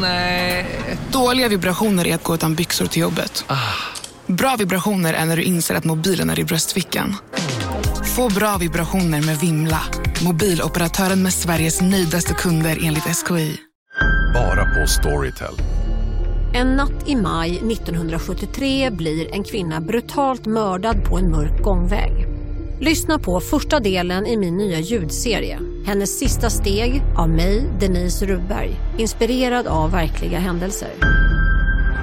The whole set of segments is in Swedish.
Nej. Dåliga vibrationer är att gå utan byxor till jobbet. Bra vibrationer är när du inser att mobilen är i bröstfickan. Få bra vibrationer med Vimla. Mobiloperatören med Sveriges nöjdaste kunder enligt SKI. Bara på Storytel. En natt i maj 1973 blir en kvinna brutalt mördad på en mörk gångväg. Lyssna på första delen i min nya ljudserie. Hennes sista steg av mig, Denise Rubberg. Inspirerad av verkliga händelser.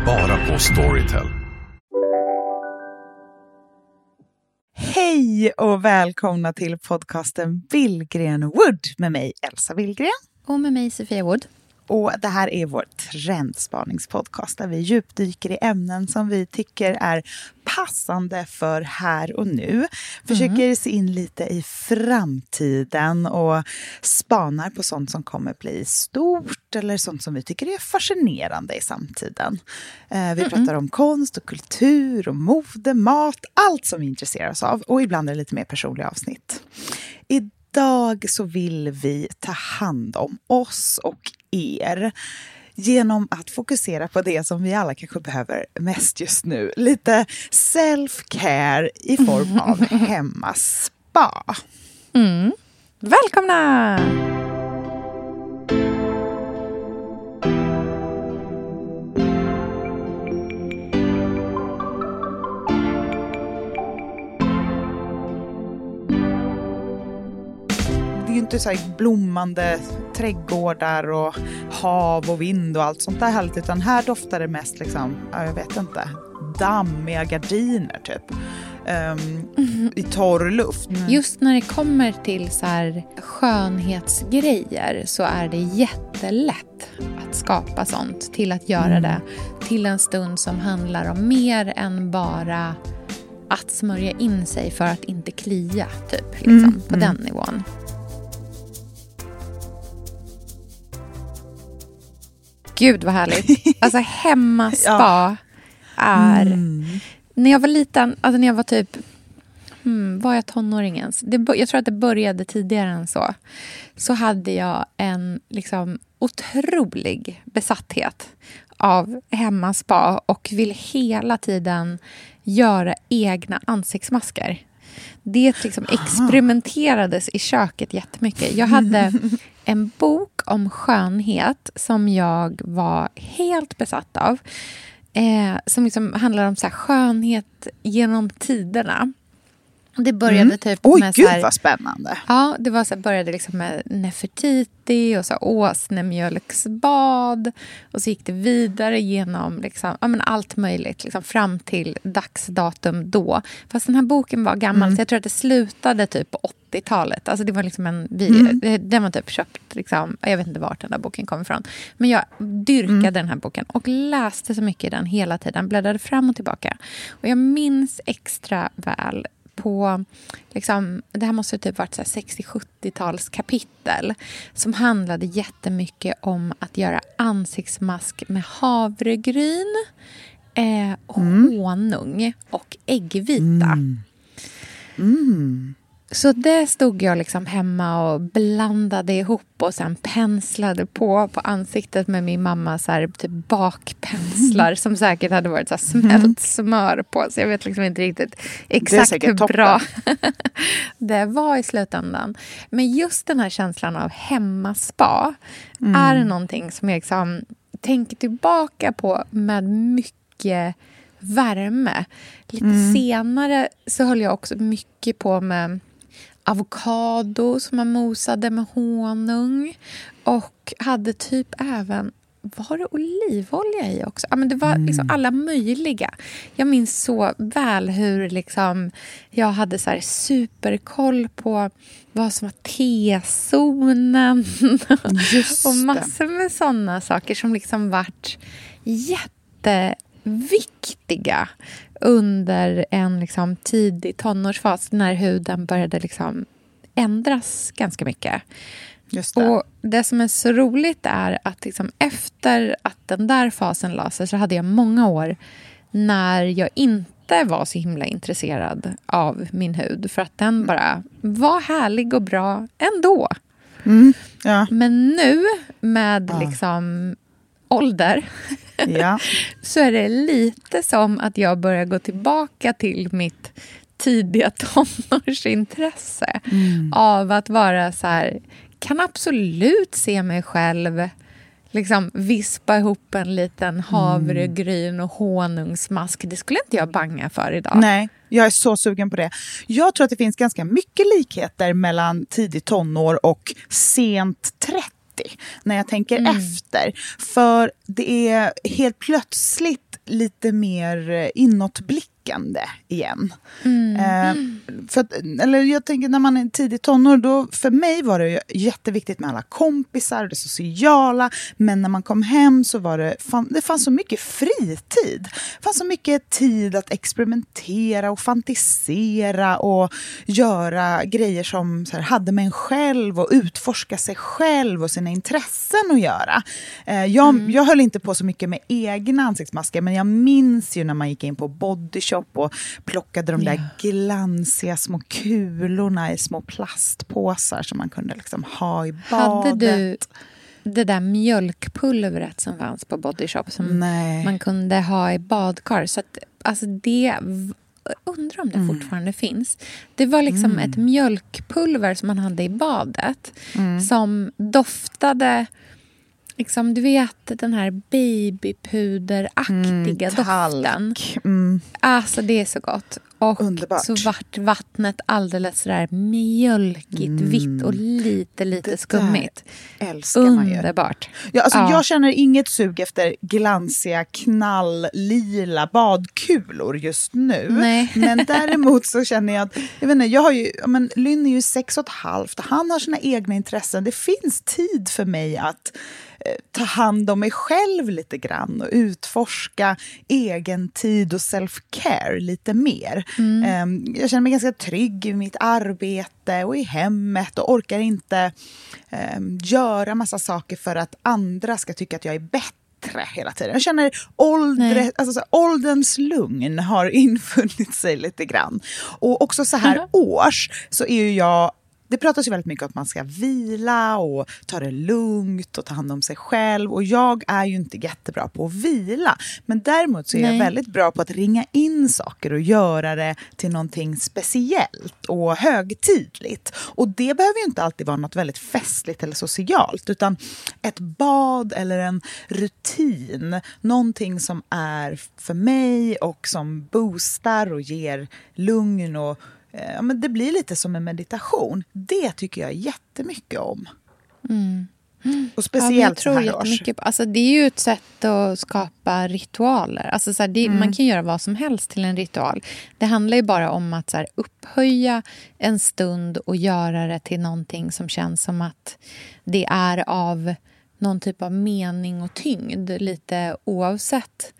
Bara på Storytel. Hej och välkomna till podcasten Billgren Wood med mig Elsa Billgren. Och med mig Sofia Wood. Och det här är vår trendspaningspodcast där vi djupdyker i ämnen som vi tycker är passande för här och nu. Försöker mm. se in lite i framtiden och spanar på sånt som kommer bli stort eller sånt som vi tycker är fascinerande i samtiden. Eh, vi mm. pratar om konst och kultur och mode, mat, allt som vi intresserar oss av. Och ibland är det lite mer personliga avsnitt. Idag så vill vi ta hand om oss och er genom att fokusera på det som vi alla kanske behöver mest just nu. Lite self-care i form av hemmaspa. Mm. Välkomna! Inte så blommande trädgårdar och hav och vind och allt sånt där härligt, utan här doftar det mest liksom, jag vet inte, dammiga gardiner typ. Um, mm. I torr luft. Mm. Just när det kommer till så här skönhetsgrejer så är det jättelätt att skapa sånt. Till att göra mm. det till en stund som handlar om mer än bara att smörja in sig för att inte klia, typ. Liksom, mm. På den mm. nivån. Gud vad härligt. Alltså hemmaspa ja. är... Mm. När jag var liten, alltså när jag var typ... Hmm, var jag tonåringens? Det, jag tror att det började tidigare än så. Så hade jag en liksom, otrolig besatthet av hemmaspa och ville hela tiden göra egna ansiktsmasker. Det liksom experimenterades i köket jättemycket. Jag hade en bok om skönhet som jag var helt besatt av. Eh, som liksom handlar om så här, skönhet genom tiderna. Det började mm. typ Oj, med... gud så här, vad spännande! Ja, det var så här, började liksom med Nefertiti och så åsnemjölksbad. Och så gick det vidare genom liksom, ja, men allt möjligt liksom, fram till dagsdatum då. Fast den här boken var gammal, mm. så jag tror att det slutade typ på 80-talet. Alltså det var liksom en, vi, mm. Den var typ köpt, liksom, jag vet inte vart den där boken kom ifrån. Men jag dyrkade mm. den här boken och läste så mycket i den hela tiden. Bläddrade fram och tillbaka. Och jag minns extra väl på... Liksom, det här måste typ varit 60-70-tals kapitel som handlade jättemycket om att göra ansiktsmask med havregryn, eh, mm. honung och äggvita. Mm. Mm. Så det stod jag liksom hemma och blandade ihop och sen penslade på på ansiktet med min mamma så här, typ bakpenslar mm. som säkert hade varit så här smält mm. smör på. Så jag vet liksom inte riktigt exakt hur toppen. bra det var i slutändan. Men just den här känslan av hemmaspa mm. är någonting som jag liksom tänker tillbaka på med mycket värme. Lite mm. senare så höll jag också mycket på med avokado som man mosade med honung. Och hade typ även var det olivolja i också? Ja, men det var mm. liksom alla möjliga. Jag minns så väl hur liksom jag hade så superkoll på vad som var T-zonen och massor med såna saker som liksom vart jätteviktiga under en liksom tidig tonårsfas när huden började liksom ändras ganska mycket. Just det. Och det som är så roligt är att liksom efter att den där fasen la sig så hade jag många år när jag inte var så himla intresserad av min hud för att den bara var härlig och bra ändå. Mm, ja. Men nu med ja. liksom ålder Ja. så är det lite som att jag börjar gå tillbaka till mitt tidiga tonårsintresse av att vara så här, kan absolut se mig själv liksom vispa ihop en liten havregryn och honungsmask. Det skulle inte jag banga för idag. Nej, jag är så sugen på det. Jag tror att det finns ganska mycket likheter mellan tidig tonår och sent 30 när jag tänker efter. För det är helt plötsligt lite mer eh, inåtblickande igen. Eh, för att, eller jag tänker när man är tidig tonår, då, för mig var det jätteviktigt med alla kompisar och det sociala. Men när man kom hem så var det, fan, det fanns så mycket fritid. Det fanns så mycket tid att experimentera och fantisera och göra grejer som här, hade med en själv och utforska sig själv och sina intressen att göra. Eh, jag, jag höll inte på så mycket med egna ansiktsmasker men jag minns ju när man gick in på Body Shop och plockade de där glansiga små kulorna i små plastpåsar som man kunde liksom ha i badet. Hade du det där mjölkpulvret som fanns på Body Shop som Nej. man kunde ha i badkar? Så att, alltså det undrar om det Mm. fortfarande finns. Det var liksom ett mjölkpulver som man hade i badet Mm. som doftade Liksom, du vet den här babypuderaktiga doften. Talk. Mm. Alltså det är så gott. Och Underbart. så vart vattnet alldeles sådär mjölkigt vitt och lite, lite Mm. Det skummigt. älskar man ju. Underbart. Ja, alltså, Ja. Jag känner inget sug efter glansiga knalllila badkulor just nu. Nej. Men däremot så känner jag att, jag vet inte, jag har ju, men Lynn är ju sex och ett halvt, han har sina egna intressen. Det finns tid för mig att ta hand om mig själv lite grann och utforska egen tid och self-care lite mer. Eh, jag känner mig ganska trygg i mitt arbete och i hemmet och orkar inte eh, göra massa saker för att andra ska tycka att jag är bättre hela tiden. Jag känner åldre, alltså, så ålderns lugn har infunnit sig lite grann. Och också så här års så är ju jag det pratas ju väldigt mycket om att man ska vila och ta det lugnt och ta hand om sig själv. Och jag är ju inte jättebra på att vila. Men däremot så är Nej. jag väldigt bra på att ringa in saker och göra det till någonting speciellt och högtidligt. Och det behöver ju inte alltid vara något väldigt festligt eller socialt. Utan ett bad eller en rutin. Någonting som är för mig och som boostar och ger lugn och Ja, men det blir lite som en meditation. Det tycker jag jättemycket om. Och Ja, men jag speciellt tror så här års. på, alltså det är ju ett sätt att skapa ritualer. Alltså så här, det, Mm. Man kan göra vad som helst till en ritual. Det handlar ju bara om att så här, upphöja en stund och göra det till någonting som känns som att det är av någon typ av mening och tyngd lite oavsett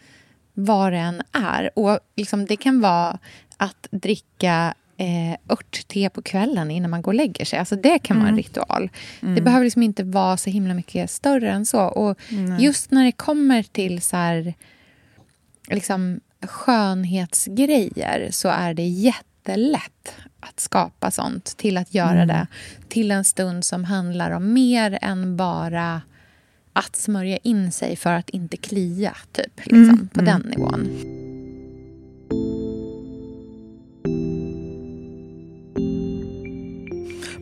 vad det än är. Och liksom, det kan vara att dricka eh, örtte på kvällen innan man går och lägger sig. Alltså det kan vara en ritual. Det behöver liksom inte vara så himla mycket större än så. Och just när det kommer till så här, liksom, skönhetsgrejer så är det jättelätt att skapa sånt till att göra det till en stund som handlar om mer än bara att smörja in sig för att inte klia, typ. Liksom, på den nivån.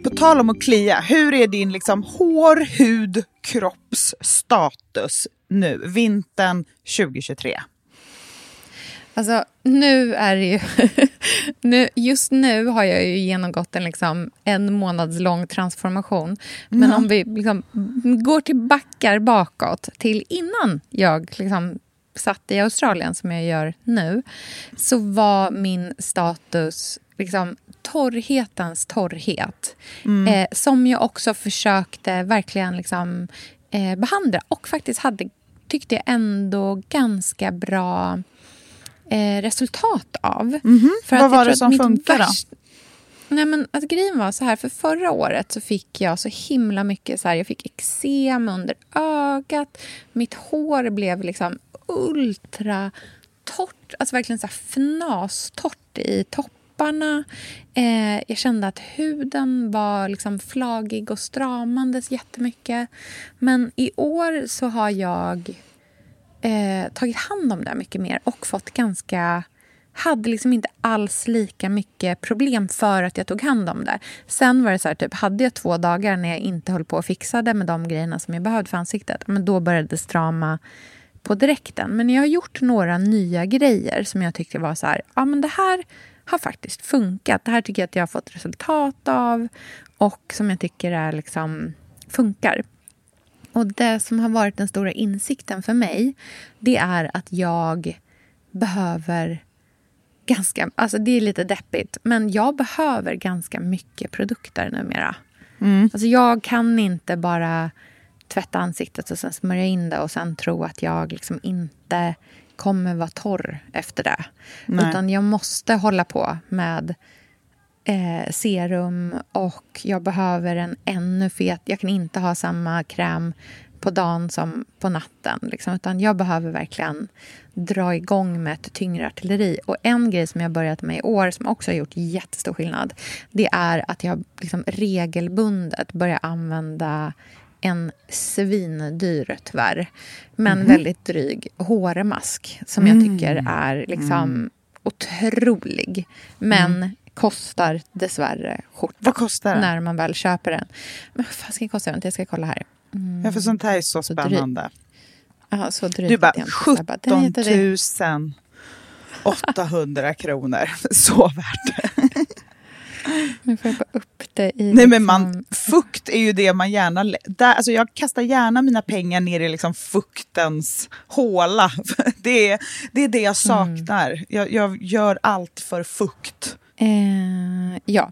På tal om att klia, hur är din liksom hår, hud, kroppsstatus nu, vintern 2023? Alltså, nu är det ju... nu, just nu har jag ju genomgått en, liksom, en månads lång transformation. Men om vi liksom, går till backar bakåt till innan jag liksom, satt i Australien, som jag gör nu så var min status liksom, torrhetens torrhet. Eh, som jag också försökte verkligen liksom, eh, behandla och faktiskt hade, tyckte jag, ändå ganska bra eh, resultat av. För Vad var det som värst- Nej, men att grejen var så här, för förra året så fick jag så himla mycket så här, jag fick eksem under ögat, mitt hår blev liksom ultra torrt, alltså verkligen så här fnastort i läpparna. Eh, jag kände att huden var liksom flagig och stramandes jättemycket. Men i år så har jag eh, tagit hand om det mycket mer och fått ganska hade liksom inte alls lika mycket problem för att jag tog hand om det. Sen var det så här, typ, hade jag två dagar när jag inte höll på och fixade med de grejerna som jag behövde för ansiktet, men då började det strama på direkten. Men jag har gjort några nya grejer som jag tyckte var så här, ja men det här har faktiskt funkat. Det här tycker jag att jag har fått resultat av och som jag tycker är liksom funkar. Och det som har varit den stora insikten för mig, det är att jag behöver ganska... Alltså det är lite deppigt, men jag behöver ganska mycket produkter numera. Mm. Alltså jag kan inte bara tvätta ansiktet och sen smörja in det och sen tro att jag liksom inte kommer vara torr efter det. Nej. Utan jag måste hålla på med eh, serum och jag behöver en ännu fet... Jag kan inte ha samma kräm på dagen som på natten. Liksom, utan jag behöver verkligen dra igång med ett tyngre artilleri. Och en grej som jag börjat med i år som också har gjort jättestor skillnad det är att jag liksom regelbundet börjar använda en svindyr, tyvärr, men mm. väldigt dryg hårmask som jag tycker mm. är liksom mm. otrolig. Men mm. kostar dessvärre skjortan. Vad kostar den? När man väl köper den. Men vad fan ska den kosta? Jag ska kolla här. Mm. Ja, för sånt här är så, så spännande. Ja, så drygt. Du bara, 17 800 kronor. Så värt det. Nu får jag bara upp det i... Nej, men man, liksom- fukt är ju det man gärna... Där, alltså jag kastar gärna mina pengar ner i liksom fuktens håla. Det är, det är det jag saknar. Mm. Jag, jag, gör allt för fukt. Eh, ja.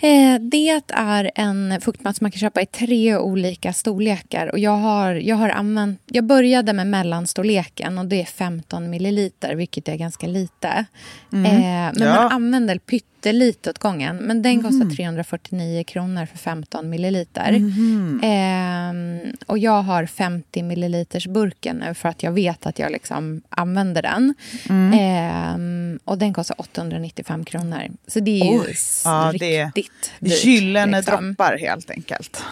Eh, det är en fuktmask som man kan köpa i tre olika storlekar. Och jag, har, jag, har använt, jag började med mellanstorleken och det är 15 milliliter, vilket är ganska lite. Mm. Eh, men ja. man använder pyttelite åt gången. Men den kostar mm. 349 kronor för 15 milliliter. Mm. Eh, och jag har 50 milliliters burken nu för att jag vet att jag liksom använder den. Eh, och den kostar 895 kronor. Så det är ju. Ja, riktigt dyrt. Gyllene liksom. droppar helt enkelt.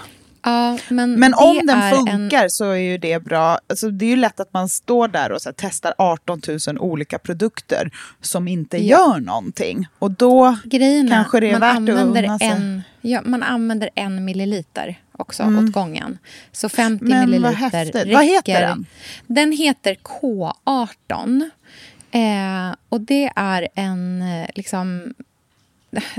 Ja, men, men om den funkar en... så är ju det bra. Alltså, det är ju lätt att man står där och så här, testar 18 000 olika produkter som inte ja. gör någonting. Och då Grejen kanske det är värt att unna sig. En, ja, man använder en milliliter också mm. åt gången. Så 50 men milliliter vad räcker. Vad heter den? Den heter K18. Eh, och det är en liksom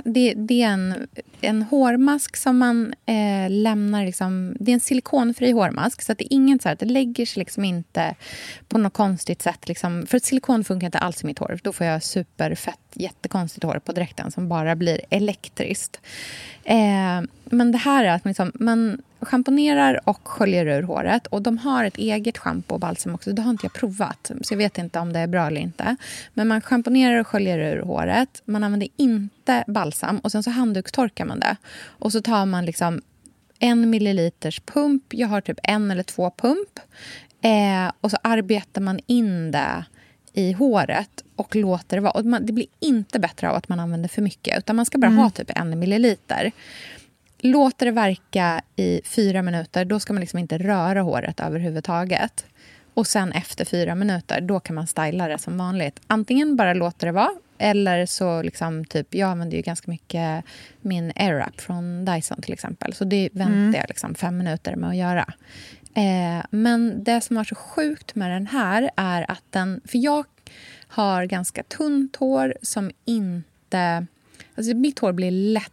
det, det, är en, en hårmask som man eh, lämnar... Liksom, det är en silikonfri hårmask. så Det är inget så här, det lägger sig liksom inte på något konstigt sätt. Liksom, för silikon funkar inte alls i mitt hår. Då får jag superfett, jättekonstigt hår på dräkten som bara blir elektriskt. Eh, men det här är att man, liksom, man schamponerar och sköljer ur håret. Och De har ett eget schampo och balsam också. Det har inte jag provat, så jag vet inte om det är bra eller inte. Men man schamponerar och sköljer ur håret. Man använder inte balsam och sen så handdukstorkar man det. Och så tar man liksom en milliliters pump. Jag har typ en eller två pump. Eh, och så arbetar man in det i håret och låter det vara. Och man, det blir inte bättre av att man använder för mycket. Utan Man ska bara mm. ha typ en milliliter. Låter det verka i fyra minuter. Då ska man liksom inte röra håret överhuvudtaget. Och sen efter fyra minuter, då kan man styla det som vanligt. Antingen bara låter det vara, eller så liksom typ, jag använder ju ganska mycket min AirUp från Dyson till exempel. Så det väntar mm. jag liksom fem minuter med att göra. Eh, men det som var så sjukt med den här är att den... För jag har ganska tunt hår som inte... Alltså mitt hår blir lätt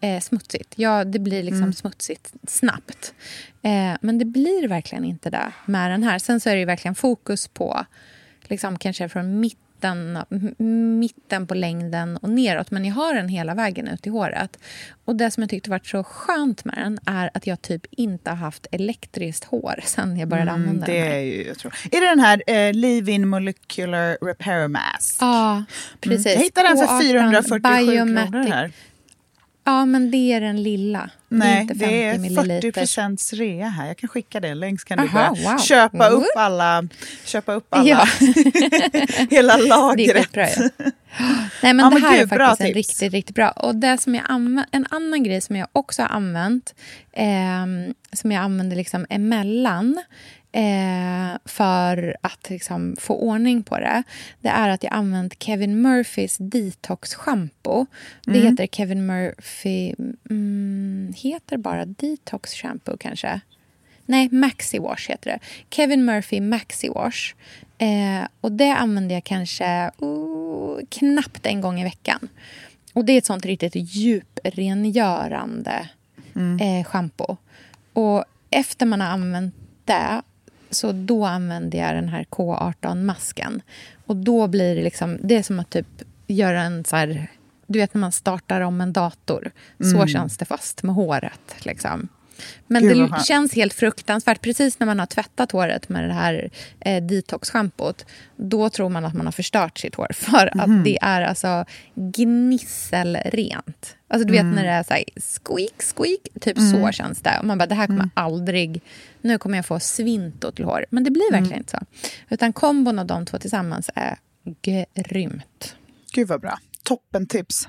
eh, smutsigt. Ja, det blir liksom mm. smutsigt snabbt. Eh, men det blir verkligen inte det med den här. Sen så är det verkligen fokus på liksom, kanske från mitten mitten på längden och neråt. Men jag har den hela vägen ut i håret. Och Det som jag tyckte var så skönt med den är att jag typ inte har haft elektriskt hår sen jag började mm, använda det den. Är ju, jag tror. Är det den här eh, Leave-In Molecular Repair Mask? Ja, precis. Mm. Jag hittade den för 447 kronor här. Ja, men det är den lilla. Nej, det är, är 40 procents rea här. Jag kan skicka det så kan du börja wow. köpa, upp alla, köpa upp alla. Ja. hela lagret. Det är skitbra, ja. Nej, men ja, det här gud, är faktiskt en riktigt, riktigt bra. Och det som jag en annan grej som jag också har använt, eh, som jag använder liksom emellan, eh, för att liksom, få ordning på det, det är att jag använt Kevin Murphys detox shampoo. Det heter Kevin Murphy... Mm, heter bara detox shampoo kanske? Nej, Maxi Wash heter det. Kevin Murphy Maxi Wash. Eh, och det använder jag kanske oh, knappt en gång i veckan. Och det är ett sånt riktigt djuprengörande eh, shampoo. Och efter man har använt det så då använder jag den här K18-masken. Och då blir det liksom, det är som att typ göra en så här, du vet när man startar om en dator. Så känns det fast med håret. Liksom. Men Gud, det känns helt fruktansvärt. Precis när man har tvättat håret med det här eh, detox-schampot då tror man att man har förstört sitt hår. För Mhm. att det är alltså gnisselrent. Alltså du vet Mm. när det är så här squeak, squeak. Typ så känns det. Och man bara, det här kommer Mm. aldrig... Nu kommer jag få svinto till hår. Men det blir Mm. verkligen inte så. Utan kombon av de två tillsammans är grymt. Gud vad bra. Toppen tips.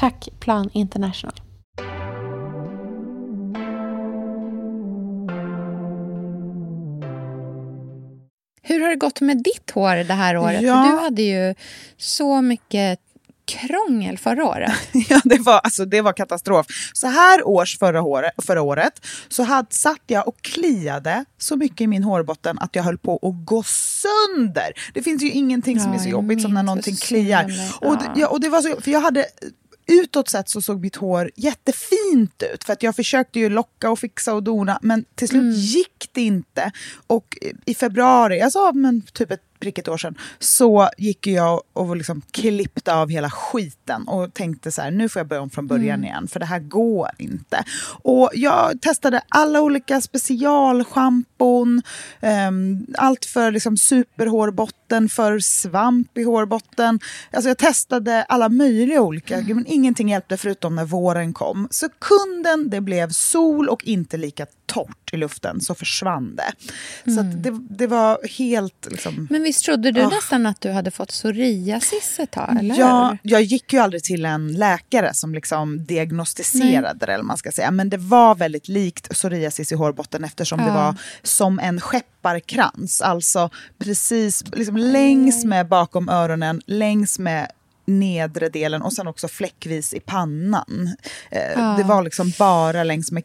Tack Plan International. Hur har det gått med ditt hår det här året? Ja. För du hade ju så mycket krångel förra året. Ja, det var, alltså, det var katastrof. Så här års förra, året, förra året så hade, satt jag och kliade så mycket i min hårbotten att jag höll på att gå sönder. Det finns ju ingenting som Ja, är så jobbigt som när någonting kliar. Och, det- ja, och det var så, för jag hade Utåt sett så såg mitt hår jättefint ut för att jag försökte ju locka och fixa och dona men till slut Mm. gick det inte. Och i februari, alltså men typ ett prick ett år sedan, så gick jag och liksom klippte av hela skiten och tänkte så här, nu får jag börja om från början Mm. igen, för det här går inte. Och jag testade alla olika specialschampon, ehm, allt för liksom superhårbotten, för svamp i hårbotten. Alltså jag testade alla möjliga olika, Mm. men ingenting hjälpte förutom när våren kom. Sekunden det blev sol och inte lika torrt i luften så försvann det. Så att det, det var helt... Liksom, Men visst trodde du Ah. nästan att du hade fått psoriasis ett tag? Eller Ja, jag gick ju aldrig till en läkare som liksom diagnostiserade det, eller man ska säga. Men det var väldigt likt psoriasis i hårbotten eftersom det Ja. var som en skepparkrans. Alltså precis liksom längs med bakom öronen, längs med nedre delen och sen också fläckvis i pannan. Eh, Ja. Det var liksom bara längs med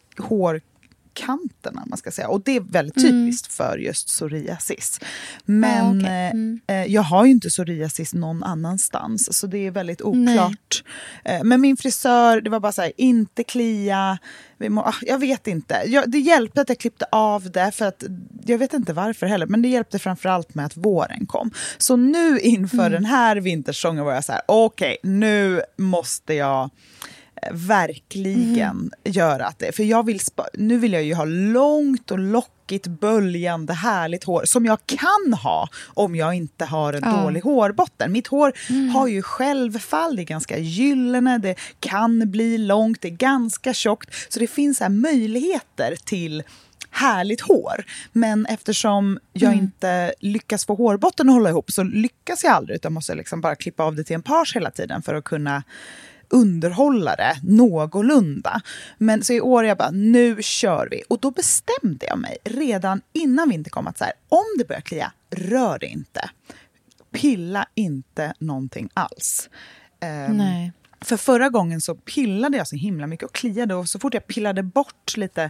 hårkanterna, man ska säga. Och det är väldigt typiskt för just psoriasis. Men Mm. Ja, okej. Mm. eh, eh, jag har ju inte psoriasis någon annanstans, så det är väldigt oklart. Eh, men min frisör, det var bara så här, inte klia. Vi må, ah, jag vet inte. Jag, det hjälpte att jag klippte av det, för att jag vet inte varför heller, men det hjälpte framförallt med att våren kom. Så nu inför den här vintersäsongen var jag så här, okej, nu måste jag verkligen göra att det. För jag vill nu vill jag ju ha långt och lockigt, böljande, härligt hår som jag kan ha om jag inte har en Ja. dålig hårbotten. Mitt hår har ju självfall, det är ganska gyllene, det kan bli långt, det är ganska tjockt. Så det finns här möjligheter till härligt hår. Men eftersom jag inte lyckas få hårbotten att hålla ihop så lyckas jag aldrig utan måste liksom bara klippa av det till en page hela tiden för att kunna underhålla det någorlunda. Men så i år jag bara, nu kör vi. Och då bestämde jag mig redan innan vintern kom att så här, om det börjar klia, rör det inte. Pilla inte någonting alls. Um, Nej. För förra gången så pillade jag så himla mycket och kliade och så fort jag pillade bort lite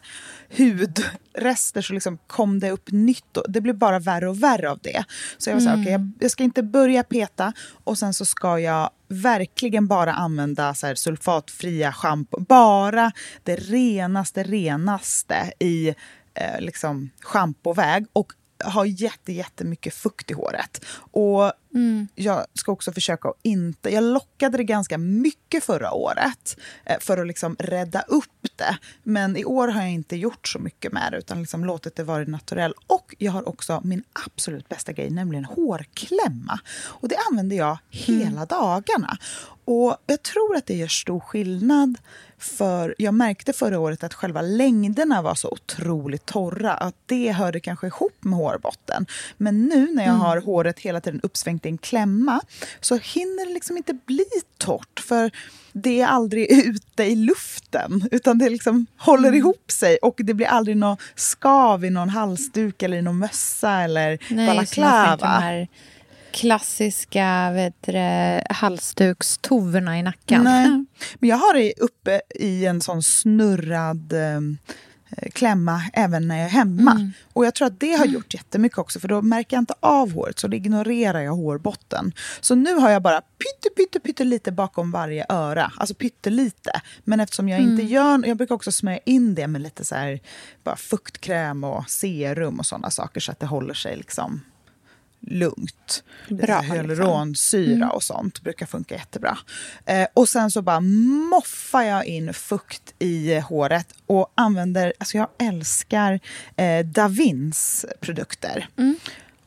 hudrester så liksom kom det upp nytt och det blev bara värre och värre av det. Så jag var så här, mm. okay, jag, jag, ska inte börja peta och sen så ska jag verkligen bara använda så här sulfatfria schampo. Bara det renaste, renaste i eh, liksom schampoväg och har jätte, jättemycket fukt i håret. Och mm. jag ska också försöka att inte... Jag lockade det ganska mycket förra året eh, för att liksom rädda upp det. Men i år har jag inte gjort så mycket med det utan liksom låtit det vara naturell. Och jag har också min absolut bästa grej, nämligen hårklämma. Och det använder jag hela mm. dagarna. Och jag tror att det gör stor skillnad för jag märkte förra året att själva längderna var så otroligt torra att det hörde kanske ihop med hårbotten. Men nu när jag mm. har håret hela tiden uppsvängt i en klämma så hinner det liksom inte bli torrt för det är aldrig ute i luften utan det liksom håller mm. ihop sig och det blir aldrig något skav i någon halsduk eller i någon mössa eller Nej, balaklava klassiska vet du, halsdukstoverna i nacken. Nej. Men jag har det uppe i en sån snurrad eh, klämma även när jag är hemma. Mm. Och jag tror att det har gjort jättemycket också, för då märker jag inte av håret, så då ignorerar jag hårbotten. Så nu har jag bara pytte, pytte, pytte lite bakom varje öra, alltså pyttelite. Men eftersom jag mm. inte gör, jag brukar också smörja in det med lite så här, bara fuktkräm och serum och sådana saker, så att det håller sig liksom lugnt. Bra, Hyaluronsyra liksom. mm. och sånt brukar funka jättebra. Eh, och sen så bara moffar jag in fukt i håret och använder, alltså jag älskar eh, Davins produkter. Mm.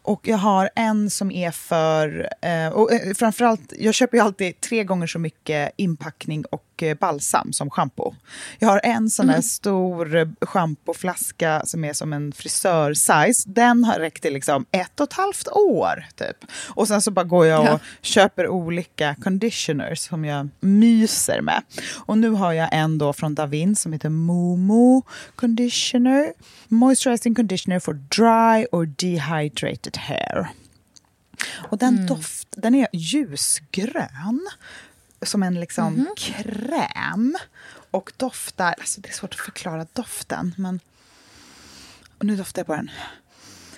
Och jag har en som är för... Eh, och eh, framförallt, jag köper ju alltid tre gånger så mycket inpackning och eh, balsam som schampo. Jag har en sån mm. stor schampoflaska som är som en frisör-size. Den har räckt i liksom ett och ett halvt år, typ. Och sen så bara går jag och ja. köper olika conditioners som jag myser med. Och nu har jag en då från Davin som heter Momo Conditioner. Moisturizing conditioner for dry or dehydrated hair. Och den, mm. doft, den är ljusgrön, som en liksom mm. kräm. Och doftar... Alltså det är svårt att förklara doften, men... Och nu doftar jag på den.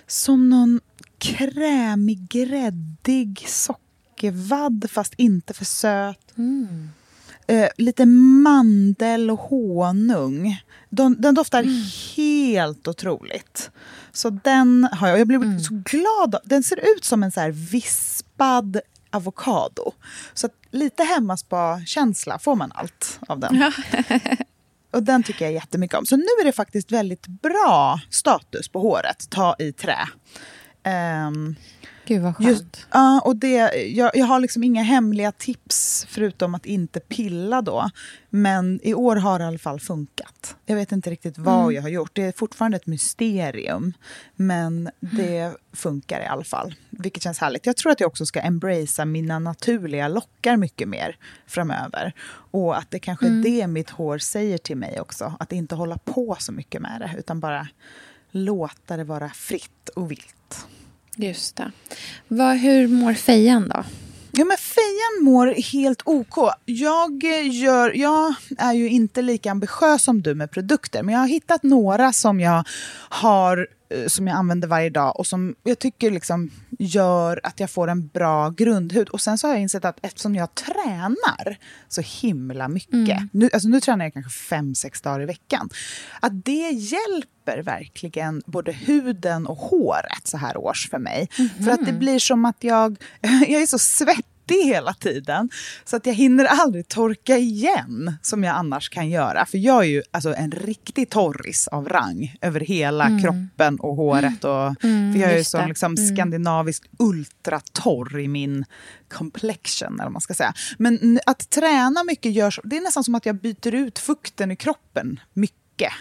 Som någon krämig, gräddig sockervadd, fast inte för söt. Mm. Eh, lite mandel och honung. De, den doftar mm. helt otroligt. Så den har jag. Jag blev mm. så glad. Den ser ut som en så här vispad avokado. Så lite hemmaspa-känsla får man allt av den. Och den tycker jag jättemycket om. Så nu är det faktiskt väldigt bra status på håret. Ta i trä. Um, Gud vad skönt. Just, uh, och det, jag, jag har liksom inga hemliga tips förutom att inte pilla då. Men i år har det i alla fall funkat. Jag vet inte riktigt vad mm. jag har gjort. Det är fortfarande ett mysterium. Men det mm. funkar i alla fall. Vilket känns härligt. Jag tror att jag också ska embracea mina naturliga lockar mycket mer framöver. Och att det kanske mm. är det mitt hår säger till mig också. Att inte hålla på så mycket med det. Utan bara låta det vara fritt och vilt. Just det. Vad, hur mår fejan då? Ja, men fejan mår helt OK. Jag, gör, jag är ju inte lika ambitiös som du med produkter, men jag har hittat några som jag har Eh, som jag använder varje dag och som jag tycker liksom gör att jag får en bra grundhud. Och sen så har jag insett att eftersom jag tränar så himla mycket, mm. nu, alltså nu tränar jag kanske fem, sex dagar i veckan, att det hjälper verkligen både huden och håret så här års för mig. Mm. För att det blir som att jag, jag är så svettig hela tiden. Så att jag hinner aldrig torka igen som jag annars kan göra. För jag är ju alltså en riktig torris av rang över hela mm. kroppen och håret. Och, mm, för jag är ju så liksom, mm. skandinavisk ultratorr i min complexion, eller man ska säga. Men att träna mycket gör så, det är nästan som att jag byter ut fukten i kroppen mycket.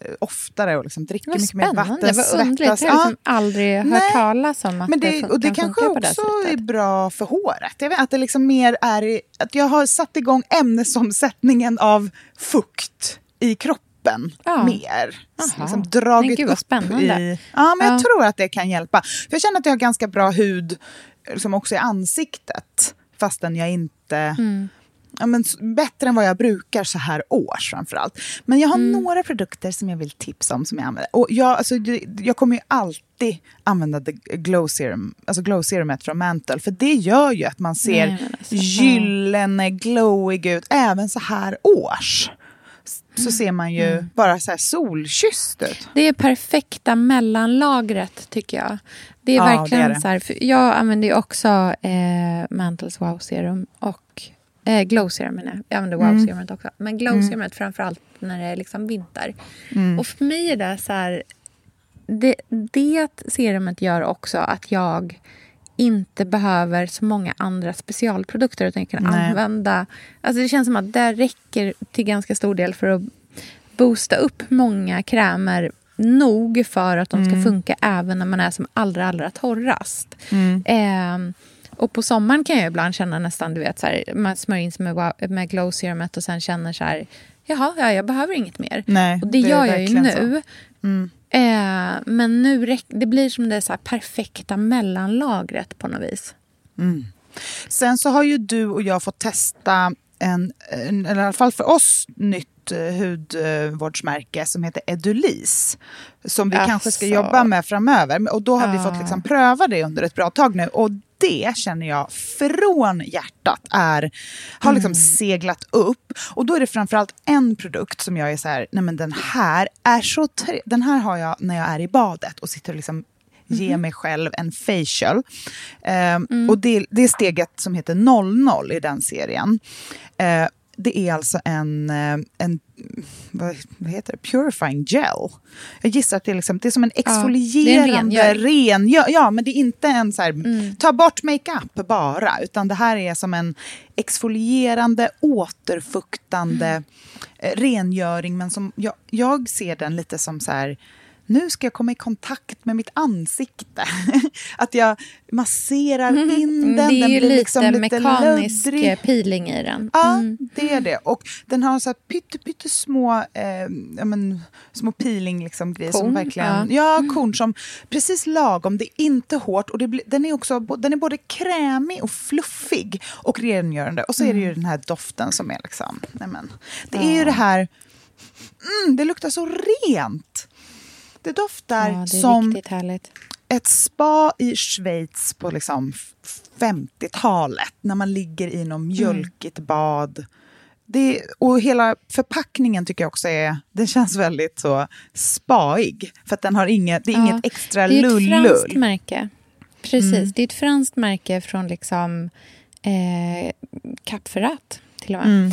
Eh, oftare och liksom dricker Vad mycket mer spännande. vatten. Vad underligt. Jag har liksom aldrig hört Nej. talas om att Men det, det, och det kan kanske det också sättet. är bra för håret. Jag vet att det liksom mer är att jag har satt igång ämnesomsättningen av fukt i kroppen Ja. mer. Liksom dragit Men gud, vad upp spännande. i... Ja, men jag Ja. tror att det kan hjälpa. För jag känner att jag har ganska bra hud liksom också i ansiktet. Fastän jag inte... Mm. Ja, men, bättre än vad jag brukar så här års framförallt. Men jag har Mm. några produkter som jag vill tipsa om som jag använder. Och jag, alltså, jag kommer ju alltid använda the glow serum, alltså glow serumet från Mantle. För det gör ju att man ser alltså, gyllene, glowig ut även så här års. S- Så ser man ju Mm. bara så här solkysst ut. Det är perfekta mellanlagret, tycker jag. Det är Ja, verkligen det är det. så här, jag använder ju också eh, Mantles Wow Serum och eh, Glow Serum menar jag. Använder Wow Mm. Serumet också. Men Glow Serumet framförallt när det är liksom vinter. Mm. Och för mig är det så här... Det, det serumet gör också att jag inte behöver så många andra specialprodukter utan jag kan Nej. använda... Alltså det känns som att det räcker till ganska stor del för att boosta upp många krämer nog för att de ska Mm. funka även när man är som allra, allra torrast. Ehm, och på sommaren kan jag ibland känna nästan, du vet, så här, man smörjer in sig med, med glow serumet och sen känner så här, jaha, ja, jag behöver inget mer. Nej, och det, det gör jag ju nu. Mm. Eh, men nu räck, det blir som det så perfekta mellanlagret på något vis. Sen så har ju du och jag fått testa en, en eller i alla fall för oss, nytt eh, hudvårdsmärke som heter Edulis. Som vi kanske ska jobba med framöver. Och då har vi Ja. fått liksom pröva det under ett bra tag nu. Och det känner jag från hjärtat är, har liksom seglat upp. Och då är det framförallt en produkt som jag är så här, nej men den här är så Den här har jag när jag är i badet och sitter och liksom ge mig själv en facial. Ehm, Och det, det är steget som heter 00 i den serien. Eh, det är alltså en, eh, en vad, heter det? Purifying gel. Jag gissar att det är, liksom, det är som en exfolierande rengöring. ren... Ja, ja, men det är inte en så här, ta bort makeup bara, utan det här är som en exfolierande, återfuktande eh, rengöring. Men som, jag, jag ser den lite som så här, nu ska jag komma i kontakt med mitt ansikte. att jag masserar in den, det är den ju blir lite, liksom lite mekanisk löddrig. eh, peeling i den. Ja, Mm. det är det. Och den har så här pytte, pytte små, eh, ja, men, små peeling liksom grejer som Korn, verkligen... ja. Ja, korn som precis lagom. Det är inte hårt och det blir, den är också den är både krämig och fluffig och rengörande. Och så är det ju den här doften som är liksom... Nej men, det är ju det här... Mm, det luktar så rent. Det doftar Ja, det som ett spa i Schweiz på liksom f- 50-talet när man ligger i något mjölkigt bad. Det, och hela förpackningen tycker jag också är, den känns väldigt så spaig. För att den har inget, det är Ja, inget extra Det är ett franskt lullull. märke. Precis, Mm. det är ett franskt märke från liksom eh, Cap Ferrat till och med. Mm,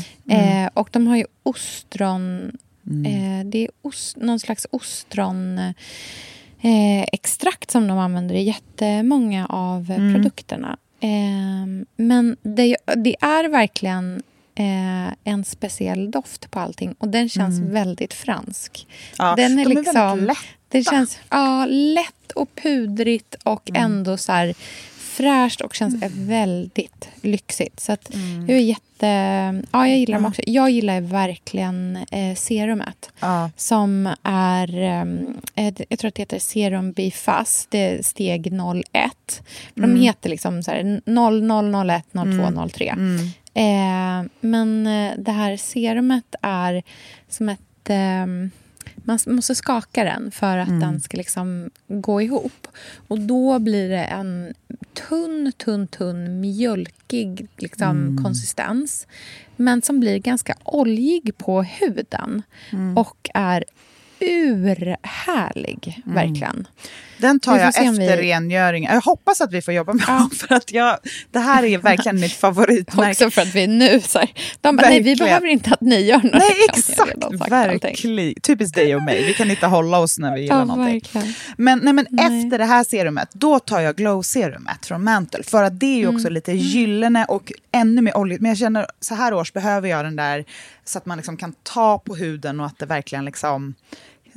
Eh, och de har ju ostron... Eh, det är os, någon slags ostron... Eh, extrakt som de använder i jättemånga av eh, produkterna. Eh, men det, det är verkligen eh, en speciell doft på allting och den känns väldigt fransk. Ja, den är de är liksom, väldigt lätta. Det känns ja, lätt och pudrigt och ändå så här fräscht och känns väldigt lyxigt. Så att jag är jätte... Ja, jag gillar dem också. Jag gillar verkligen eh, serumet. Ja. Som är... Eh, jag tror att det heter Serum Be Fast. Det är steg 01. För De heter liksom så här 00, 01, 02, 03. Eh, men eh, det här serumet är som ett... ehm, man måste skaka den för att den ska liksom gå ihop. Och då blir det en tunn, tunn, tunn mjölkig liksom, konsistens. Men som blir ganska oljig på huden. Och är urhärlig, verkligen. Den tar jag efter vi- rengöringen. Jag hoppas att vi får jobba med dem. För att jag, det här är verkligen mitt favoritmärke. Också för att vi nu så här, De bara, nej, vi behöver inte att ni gör något. Nej, exakt. Verkligen. Typiskt dig och mig. Vi kan inte hålla oss när vi gillar Ja, någonting. verkligen. Men, nej, men Nej. efter det här serumet, då tar jag glow-serumet från Mantle. För att det är ju också Mm. lite gyllene och ännu mer oljigt. Men jag känner, så här års behöver jag den där så att man liksom kan ta på huden och att det verkligen liksom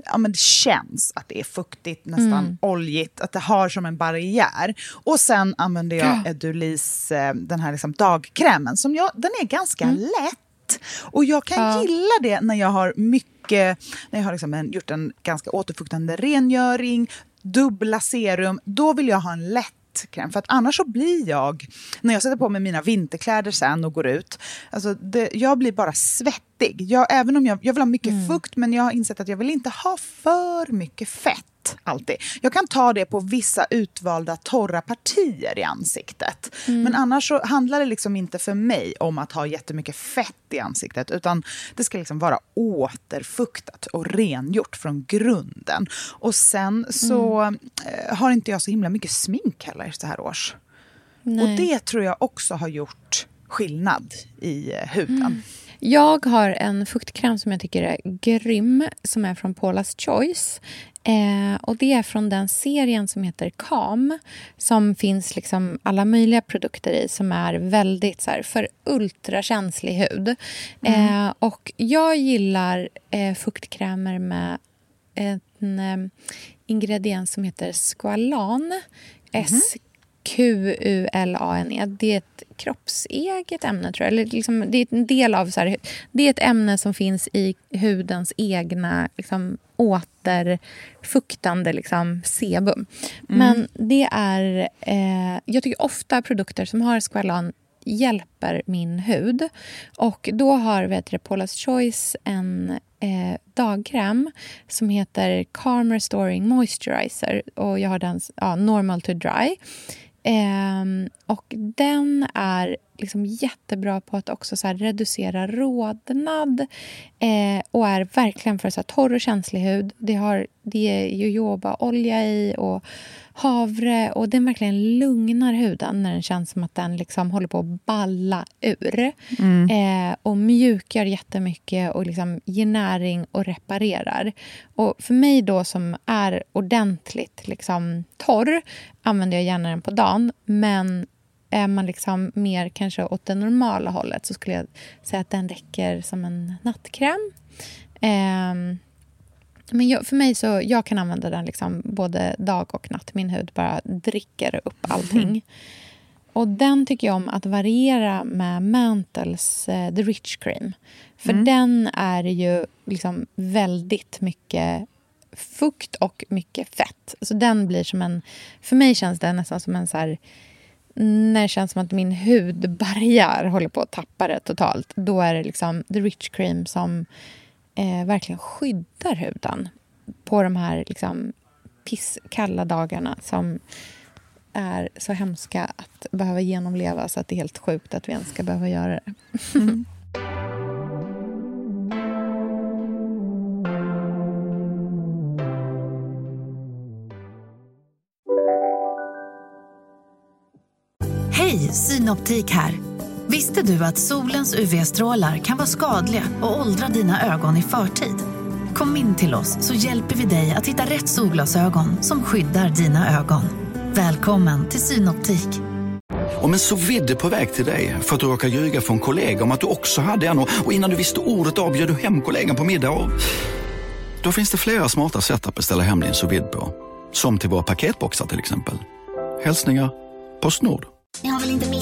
ja, men det känns att det är fuktigt, nästan mm. oljigt, att det har som en barriär. Och sen använder jag ja. Edulis, eh, den här liksom dagkrämen, som jag, den är ganska mm. lätt. Och jag kan ja. gilla det när jag har mycket, när jag har liksom en, gjort en ganska återfuktande rengöring, dubbla serum, då vill jag ha en lätt kräm. För att annars så blir jag, när jag sätter på mig mina vinterkläder sen och går ut, alltså det, jag blir bara svettig. Jag, även om jag, jag vill ha mycket mm. fukt, men jag har insett att jag vill inte ha för mycket fett alltid. Jag kan ta det på vissa utvalda torra partier i ansiktet. Mm. Men annars så handlar det liksom inte för mig om att ha jättemycket fett i ansiktet. Utan det ska liksom vara återfuktat och rengjort från grunden. Och sen så mm. Eh, har inte jag så himla mycket smink heller så här års. Nej. Och det tror jag också har gjort skillnad i eh, huden. Mm. Jag har en fuktkräm som jag tycker är grym, som är från Paula's Choice. Eh, och Det är från den serien som heter Calm som finns liksom alla möjliga produkter i som är väldigt så här, för ultrakänslig hud. Mm. Eh, och Jag gillar eh, fuktkrämer med en eh, ingrediens som heter squalan. Mm. Q-U-L-A-N-E. Det är ett kroppseget ämne, tror jag. Eller liksom, det är en del av... Så här, det är ett ämne som finns i hudens egna liksom, återfuktande liksom, sebum. Mm. Men det är... Eh, jag tycker ofta produkter som har squalan hjälper min hud. Och Då har vet du, Paula's Choice en eh, dagkräm som heter Calm Restoring Moisturizer. Och Jag har den ja, normal to dry. Ehm, och den är liksom jättebra på att också så reducera rodnad eh, och är verkligen för så här torr och känslig hud. Det, har, det är jojobaolja i och havre och den verkligen lugnar huden när den känns som att den liksom håller på att balla ur. Mm. Eh, och mjukar jättemycket och liksom ger näring och reparerar. Och för mig då som är ordentligt liksom torr använder jag gärna den på dagen. Men är man liksom mer kanske åt det normala hållet så skulle jag säga att den räcker som en nattkräm. Eh, men jag, för mig så jag kan använda den liksom både dag och natt. Min hud bara dricker upp allting. Mm. Och den tycker jag om att variera med Mantles uh, The Rich Cream. För mm. den är ju liksom väldigt mycket fukt och mycket fett. Så den blir som en... För mig känns det nästan som en så här när det känns som att min hudbarriär håller på att tappa det totalt, då är det liksom the rich cream som eh, verkligen skyddar huden på de här liksom, pisskalla dagarna som är så hemska att behöva genomleva så att det är helt sjukt att vi ens ska behöva göra det. Mm. Hej, Synoptik här. Visste du att solens UV-strålar kan vara skadliga och åldra dina ögon i förtid? Kom in till oss så hjälper vi dig att hitta rätt solglasögon som skyddar dina ögon. Välkommen till Synoptik. Om en så vidde på väg till dig för att du råkar ljuga från kollega om att du också hade en och innan du visste ordet av du hem kollegan på middag och... Då finns det flera smarta sätt att beställa hem din sous på. Som till våra paketboxar till exempel. Hälsningar Postnord. Ni har väl inte missat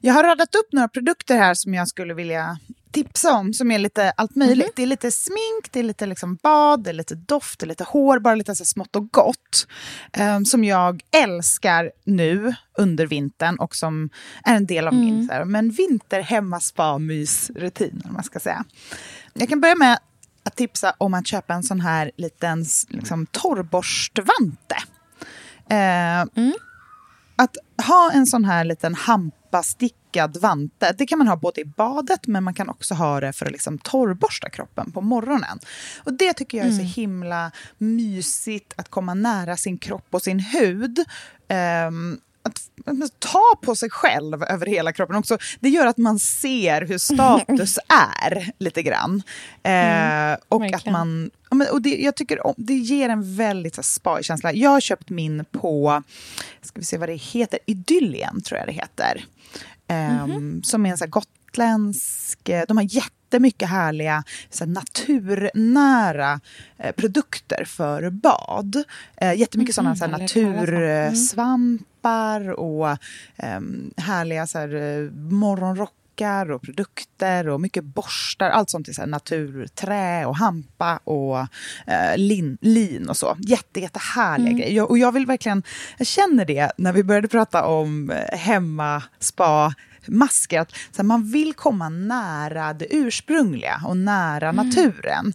Jag har radat upp några produkter här som jag skulle vilja tipsa om, som är lite allt möjligt. Mm. Det är lite smink, det är lite liksom bad, det är lite doft, det är lite hår, bara lite så smått och gott. Um, som jag älskar nu under vintern och som är en del av mm. min så här, men vinter hemma spa mysrutin, man ska säga. Jag kan börja med att tipsa om att köpa en sån här liten liksom, torrborstvante. Uh, mm. Att ha en sån här liten hampa stick stickad vante. Det kan man ha både i badet men man kan också ha det för att liksom torrborsta kroppen på morgonen. Och Det tycker jag är så himla mysigt, att komma nära sin kropp och sin hud. Um, att, ta på sig själv över hela kroppen också. Det gör att man ser hur status är lite grann. Eh, och verkligen. att man... Och det, jag tycker om, det ger en väldigt så spa-känsla. Jag har köpt min på, ska vi se vad det heter, Idyllien tror jag det heter. Ehm, Som är en så här gotländsk... eh, De har jättemycket härliga så här, naturnära eh, produkter för bad. Eh, jättemycket sådana så hört talas om. Mm. natursvampar och ehm, härliga så här, eh, morgonrockar och produkter och mycket borstar. Allt sånt i så naturträ och hampa och eh, lin, lin och så. Jätte, jättehärliga grejer. Jag, och jag vill verkligen, jag känner det när vi började prata om eh, hemma, spa, masker. Att, så här, man vill komma nära det ursprungliga och nära naturen.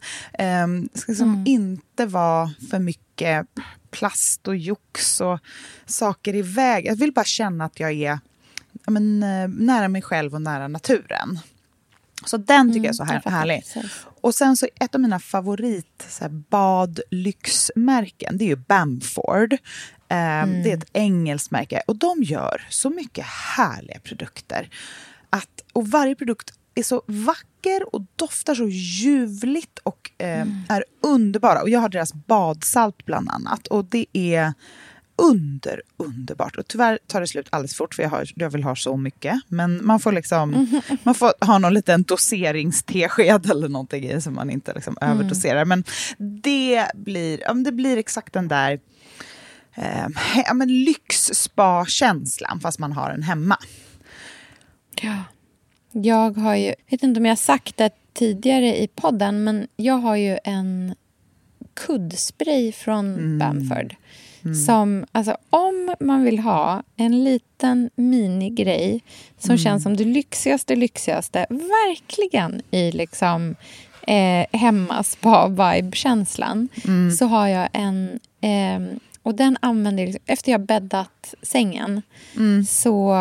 Um, det ska liksom inte vara för mycket plast och jox och saker i väg. Jag vill bara känna att jag är ja, men, eh, nära mig själv och nära naturen. Så den tycker jag är så här, fattar härlig. precis. Och sen så ett av mina favorit så här, badlyxmärken, det är ju Bamford. Eh, Det är ett engelskt märke och de gör så mycket härliga produkter. Att, och varje produkt är så vacker och doftar så ljuvligt och eh, är underbara. Och jag har deras badsalt bland annat och det är under, underbart. Och tyvärr tar det slut alldeles fort för jag, har, jag vill ha så mycket. Men man får liksom man får ha någon liten doseringstesked eller någonting i så man inte liksom överdoserar. Men det blir, ja, det blir exakt den där eh, ja, men lyx-spa-känslan fast man har den hemma. Ja. Jag har ju, vet inte om jag har sagt det tidigare i podden, men jag har ju en kuddspray från Bamford. Som, alltså, om man vill ha en liten minigrej som känns som det lyxigaste, lyxigaste, verkligen i liksom eh, hemma spa-vibe-känslan, så har jag en... ehm, och den använder jag, liksom, efter jag bäddat sängen så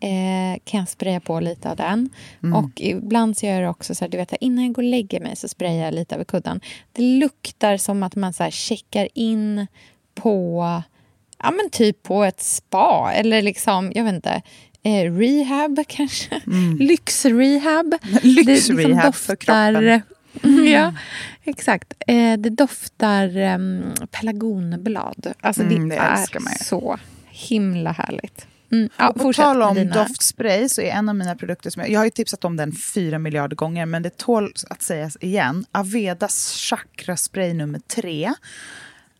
eh, kan jag spraya på lite av den. Och ibland så gör jag det också så här, du vet, innan jag går och lägger mig så sprayar jag lite över kudden. Det luktar som att man så här checkar in på, ja men typ på ett spa eller liksom, jag vet inte, eh, rehab kanske? Lyxrehab. Lyxrehab för kroppen. Ja, exakt. Eh, det doftar um, pelargonblad. Alltså Mm, det, det är så himla härligt. Mm. Ja, På fortsätt tal om dina- doftspray så är en av mina produkter som jag, jag har ju tipsat om den fyra miljarder gånger men det tål att sägas igen. Avedas chakraspray nummer tre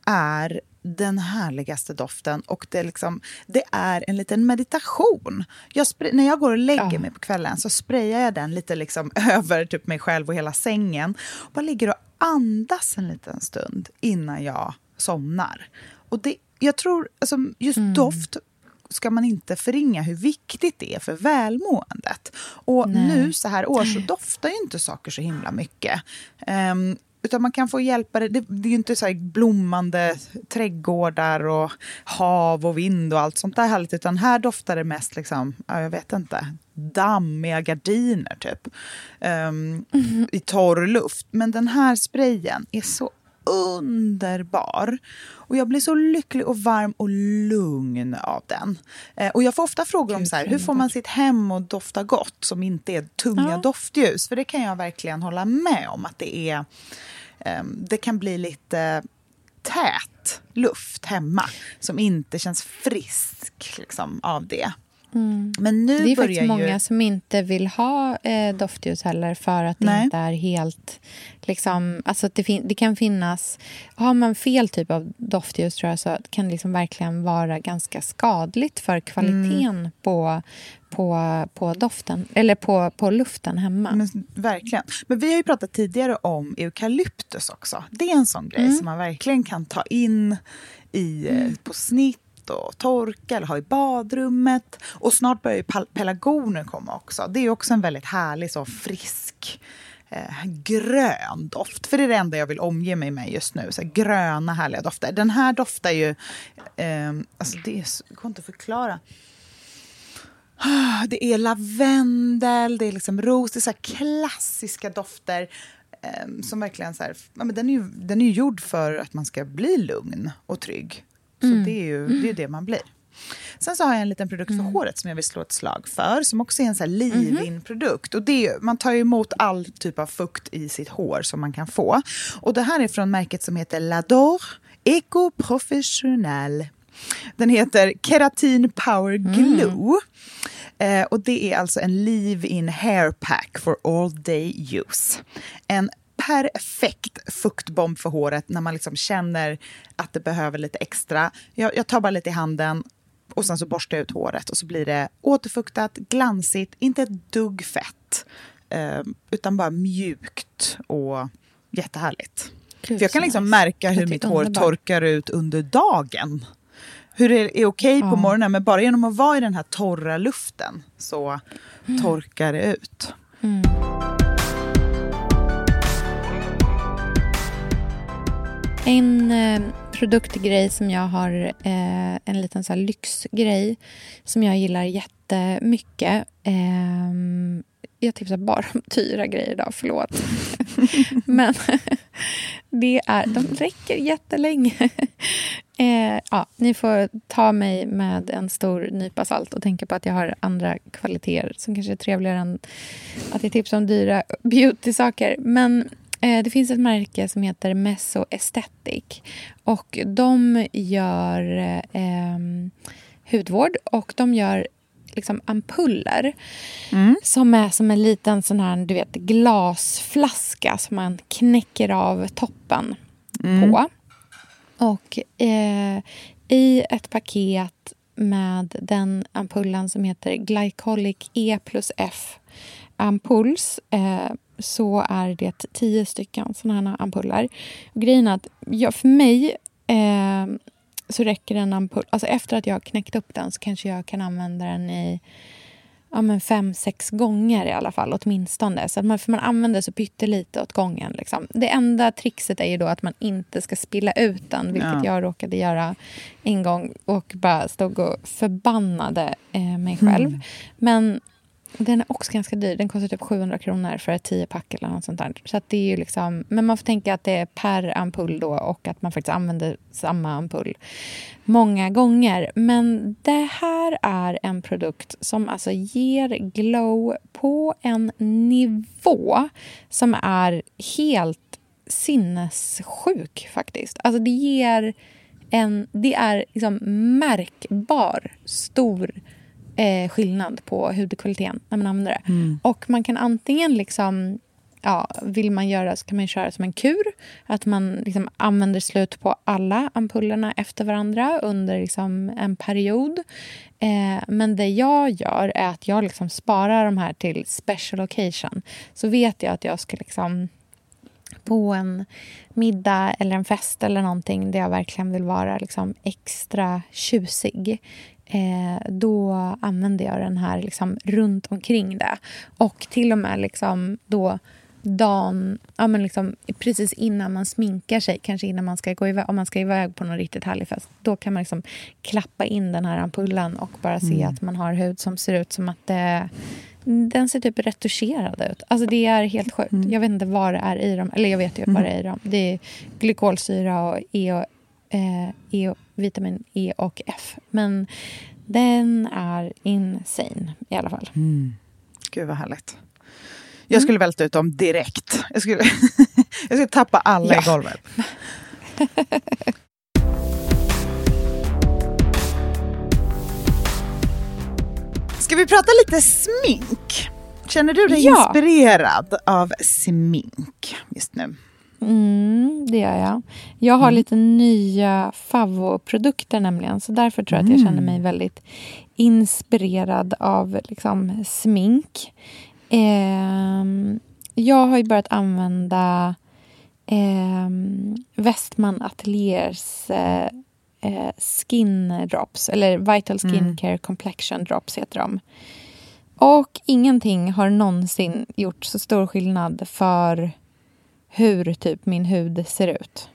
är den härligaste doften och det är, liksom, det är en liten meditation. Jag när jag går och lägger Ja. mig på kvällen så sprayar jag den lite liksom över typ mig själv och hela sängen. Och bara ligger och andas en liten stund innan jag somnar. Och det, jag tror, alltså, just doft ska man inte förringa hur viktigt det är för välmåendet. Och nu så här år så doftar ju inte saker så himla mycket. Ehm, utan man kan få hjälpa det. Det, det är ju inte så blommande trädgårdar och hav och vind och allt sånt där härligt. Utan här doftar det mest, liksom, ja, jag vet inte, dammiga gardiner typ. Ehm, I torr luft. Men den här sprayen är så underbar. Och jag blir så lycklig och varm och lugn av den. Eh, och jag får ofta frågor om så här, hur får man sitt hem att dofta gott som inte är tunga doftljus? För det kan jag verkligen hålla med om att det är ehm, det kan bli lite tät luft hemma som inte känns frisk liksom, av det. Men nu Mm. Det är faktiskt många ju... som inte vill ha eh, doftljus heller för att det Nej. inte är helt... Liksom, alltså det, fin- det kan finnas... Har man fel typ av doftljus tror jag så kan det liksom verkligen vara ganska skadligt för kvaliteten Mm. på, på, på doften eller på, på luften hemma. Men, verkligen. Men vi har ju pratat tidigare om eukalyptus också. Det är en sån grej som man verkligen kan ta in i, eh, på snitt och torka eller ha i badrummet. Och snart börjar ju pelargoner komma också. Det är också en väldigt härlig, så frisk eh, grön doft. För det är det enda jag vill omge mig med just nu. Så här, gröna härliga dofter. Den här doftar ju... Eh, alltså det det går inte att förklara. Ah, det är lavendel, det är liksom ros, det är så klassiska dofter. Eh, som verkligen så här, ja, men den, är ju, den är ju gjord för att man ska bli lugn och trygg. Så Mm. det är ju det, är det man blir. Sen så har jag en liten produkt för håret som jag vill slå ett slag för. Som också är en här leave-in-produkt. Och det är, ju- man tar emot all typ av fukt i sitt hår som man kan få. Och det här är från märket som heter Lador Eco Professional. Den heter Keratin Power Glue. Eh, och det är alltså en leave-in hair pack for all day use. En perfekt fuktbomb för håret när man liksom känner att det behöver lite extra. Jag, jag tar bara lite i handen och sen så borstar jag ut håret och så blir det återfuktat, glansigt, inte ett dugg fett. Eh, utan bara mjukt och jättehärligt. Gud, För jag kan liksom märka hur mitt hår underbart. torkar ut under dagen. Hur det är okej på Ja. morgonen, men bara genom att vara i den här torra luften så torkar det ut. En eh, produktgrej som jag har, eh, en liten så lyxgrej som jag gillar jättemycket. Eh, jag tipsar bara om dyra grejer idag, förlåt. Men det är, de räcker jättelänge. Eh, ja, ni får ta mig med en stor nypa salt och tänka på att jag har andra kvaliteter som kanske är trevligare än att jag tipsar om dyra beauty-saker. Men det finns ett märke som heter Meso Aesthetic. Och de gör eh, hudvård och de gör liksom ampuller som är som en liten sån här du vet, glasflaska som man knäcker av toppen på. Och eh, i ett paket med den ampullen som heter Glycolic E plus F ampulls eh, så är det tio stycken såna här ampuller. Och grejen är att jag, för mig eh, så räcker en ampull... Alltså efter att jag har knäckt upp den så kanske jag kan använda den i ja, men fem, sex gånger i alla fall, åtminstone. Så att man, för man använder så pyttelite åt gången. Liksom. Det enda trixet är ju då att man inte ska spilla ut den, vilket Ja. jag råkade göra en gång och bara stod och förbannade eh, mig själv. Men den är också ganska dyr. Den kostar typ 700 kronor för ett 10-pack eller något sånt där. Så att det är ju liksom, men man får tänka att det är per ampull då och att man faktiskt använder samma ampull många gånger. Men det här är en produkt som alltså ger glow på en nivå som är helt sinnessjuk faktiskt. Alltså det ger en, det är liksom märkbar stor eh, skillnad på hudkvaliteten när man använder det. Och man kan antingen liksom Ja, vill man göra så kan man köra som en kur. Att man liksom använder slut på alla ampullerna efter varandra under liksom en period. Eh, men det jag gör är att jag liksom sparar de här till special occasion. Så vet jag att jag ska liksom på en middag eller en fest eller någonting där jag verkligen vill vara liksom extra tjusig eh, då använder jag den här liksom runt omkring det. Och till och med liksom då dagen, ja men liksom precis innan man sminkar sig, kanske innan man ska gå iväg, om man ska iväg på någon riktigt härlig fest, då kan man liksom klappa in den här ampullen och bara se att man har hud som ser ut som att det den ser typ retuscherad ut. Alltså det är helt sjukt. Jag vet inte vad det är i dem. Eller jag vet ju vad det är i dem. Det är glykolsyra och, e och, eh, e och vitamin E och F. Men den är insane i alla fall. Gud vad härligt. Jag skulle välta ut dem direkt. Jag skulle, jag skulle tappa alla Ja. i golvet. Ska vi prata lite smink? Känner du dig Ja. inspirerad av smink just nu? Mm, det gör jag. Jag har lite nya favoprodukter nämligen. Så därför tror jag att jag känner mig väldigt inspirerad av liksom, smink. Ehm, jag har ju börjat använda ehm, Westman Ateliers eh, eh, skin drops. Eller Vital Skin Care Complexion drops heter de. Och ingenting har någonsin gjort så stor skillnad för hur typ min hud ser ut.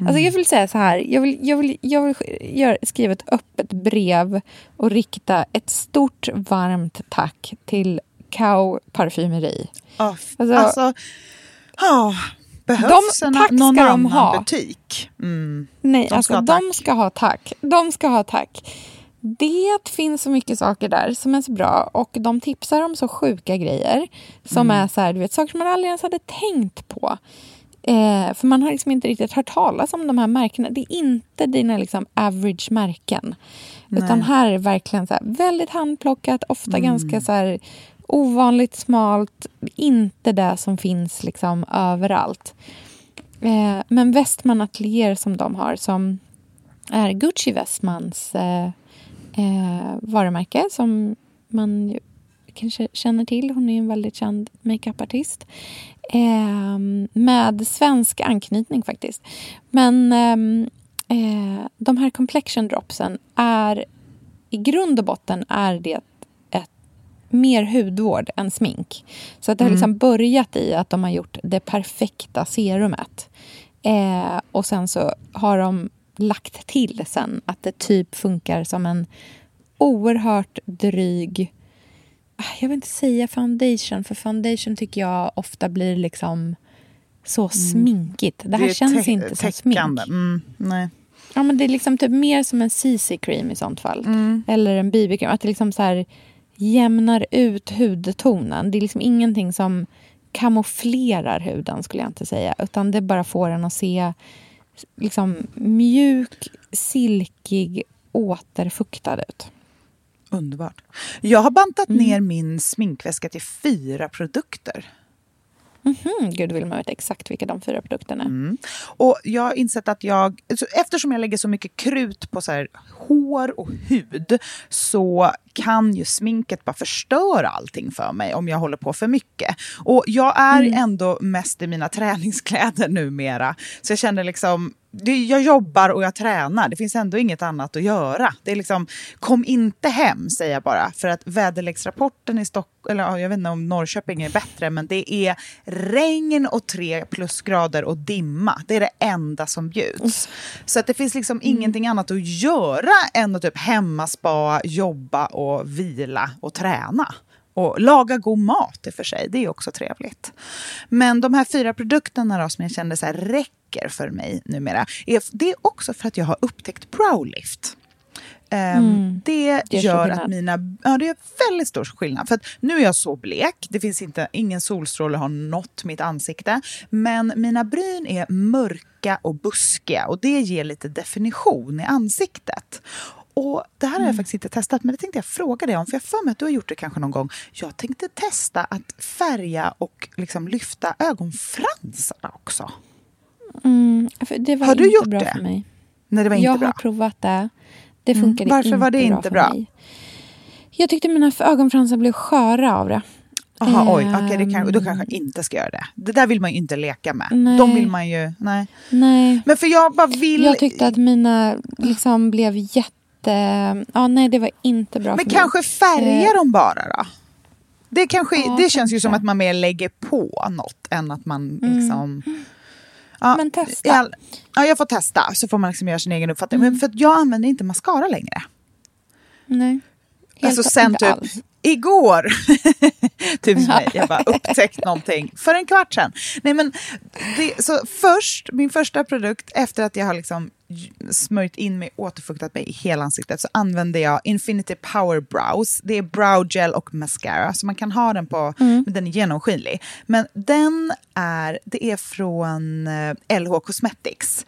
Alltså jag vill säga så här. Jag vill, jag vill, jag vill göra, skriva ett öppet brev och rikta ett stort varmt tack till Cow parfymeri. F- Alltså- alltså, ja, behövs De- en, tack någon ska de annan ha. butik? Mm. Nej, De alltså ska ha de ska ha tack. De ska ha tack. Det finns så mycket saker där som är så bra och de tipsar om så sjuka grejer som Mm. är så här, du vet, saker som man aldrig ens hade tänkt på. Eh, för man har liksom inte riktigt hört talas om de här märkena. Det är inte dina liksom average märken. Utan Nej. här är det verkligen så här, väldigt handplockat, ofta Mm. ganska så här, ovanligt smalt. Inte det som finns liksom överallt. Eh, men Westman Atelier som de har som är Gucci Westmans eh, eh, varumärke som man kanske känner till. Hon är en väldigt känd makeupartist. Eh, med svensk anknytning faktiskt. Men ehm, eh, de här complexion dropsen är i grund och botten är det mer hudvård än smink. Så att det har liksom börjat i att de har gjort det perfekta serumet. Eh, och sen så har de lagt till sen att det typ funkar som en oerhört dryg... ah, Jag vill inte säga foundation, för foundation tycker jag ofta blir liksom så sminkigt. Det här är känns inte som smink. Mm, nej. Ja, men det är liksom typ mer som en CC-cream i sånt fall. Mm. Eller en BB-cream. Att det liksom så här jämnar ut hudtonen. Det är liksom ingenting som kamouflerar huden skulle jag inte säga. Utan det bara får den att se liksom mjuk, silkig, återfuktad ut. Underbart. Jag har bantat Mm. ner min sminkväska till fyra produkter. Mhm, Gud vill man veta exakt vilka de fyra produkterna är. Mm. Och jag har insett att jag, eftersom jag lägger så mycket krut på så här hår och hud så kan ju sminket bara förstöra allting för mig om jag håller på för mycket. Och jag är ändå mest i mina träningskläder numera. Så jag känner liksom, det, jag jobbar och jag tränar. Det finns ändå inget annat att göra. Det är liksom, kom inte hem, säger jag bara. För att väderleksrapporten i Stockholm, eller ja, jag vet inte om Norrköping är bättre, men det är regn och tre plusgrader och dimma. Det är det enda som bjuds. Så att det finns liksom ingenting annat att göra än att typ hemmaspa, jobba och vila och träna. Och laga god mat i och för sig, det är också trevligt. Men de här fyra produkterna då, som jag kände så här, räcker för mig numera, är, det är också för att jag har upptäckt Browlift. Um, det, Mm. Det gör att mina... Ja, det är väldigt stor skillnad. För nu är jag så blek, det finns inte, ingen solstråle har nått mitt ansikte. Men mina bryn är mörka och buskiga och det ger lite definition i ansiktet. Och Det här har Mm. jag faktiskt inte testat, men det tänkte jag fråga dig om. För jag för mig att du har gjort det kanske någon gång. Jag tänkte testa att färga och liksom lyfta ögonfransarna också. Mm, det var Har du inte gjort bra det? för mig. Nej, det var inte jag bra. har provat det. Det Mm. funkade Varför inte var det bra inte bra? mig. Jag tyckte mina ögonfransar blev sköra av det. Aha, oj, okej, det kan, då Ehm. kanske jag inte ska göra det. Det där vill man ju inte leka med. Nej. De vill man ju... Nej. Nej, Men för jag bara vill... jag tyckte att mina liksom blev jätte... Ja, nej, det var inte bra Men för mig. kanske färga Eh. dem bara då? Det, kanske, Ja, det känns ju kanske. som att man mer lägger på något än att man Mm. liksom... Ja, Men testa. all- ja, jag får testa så får man liksom göra sin egen uppfattning. Men för att jag använder inte mascara längre. Nej. Helt alltså sen typ alls. igår, typ som mig, jag bara upptäckt någonting för en kvart sedan. Nej, men det, så först, min första produkt efter att jag har liksom smörjt in mig, återfuktat mig i hela ansiktet så använder jag Infinity Power Brows. Det är brow gel och mascara, så man kan ha den på, Mm. den är genomskinlig. Men den är, det är från eh, LH Cosmetics.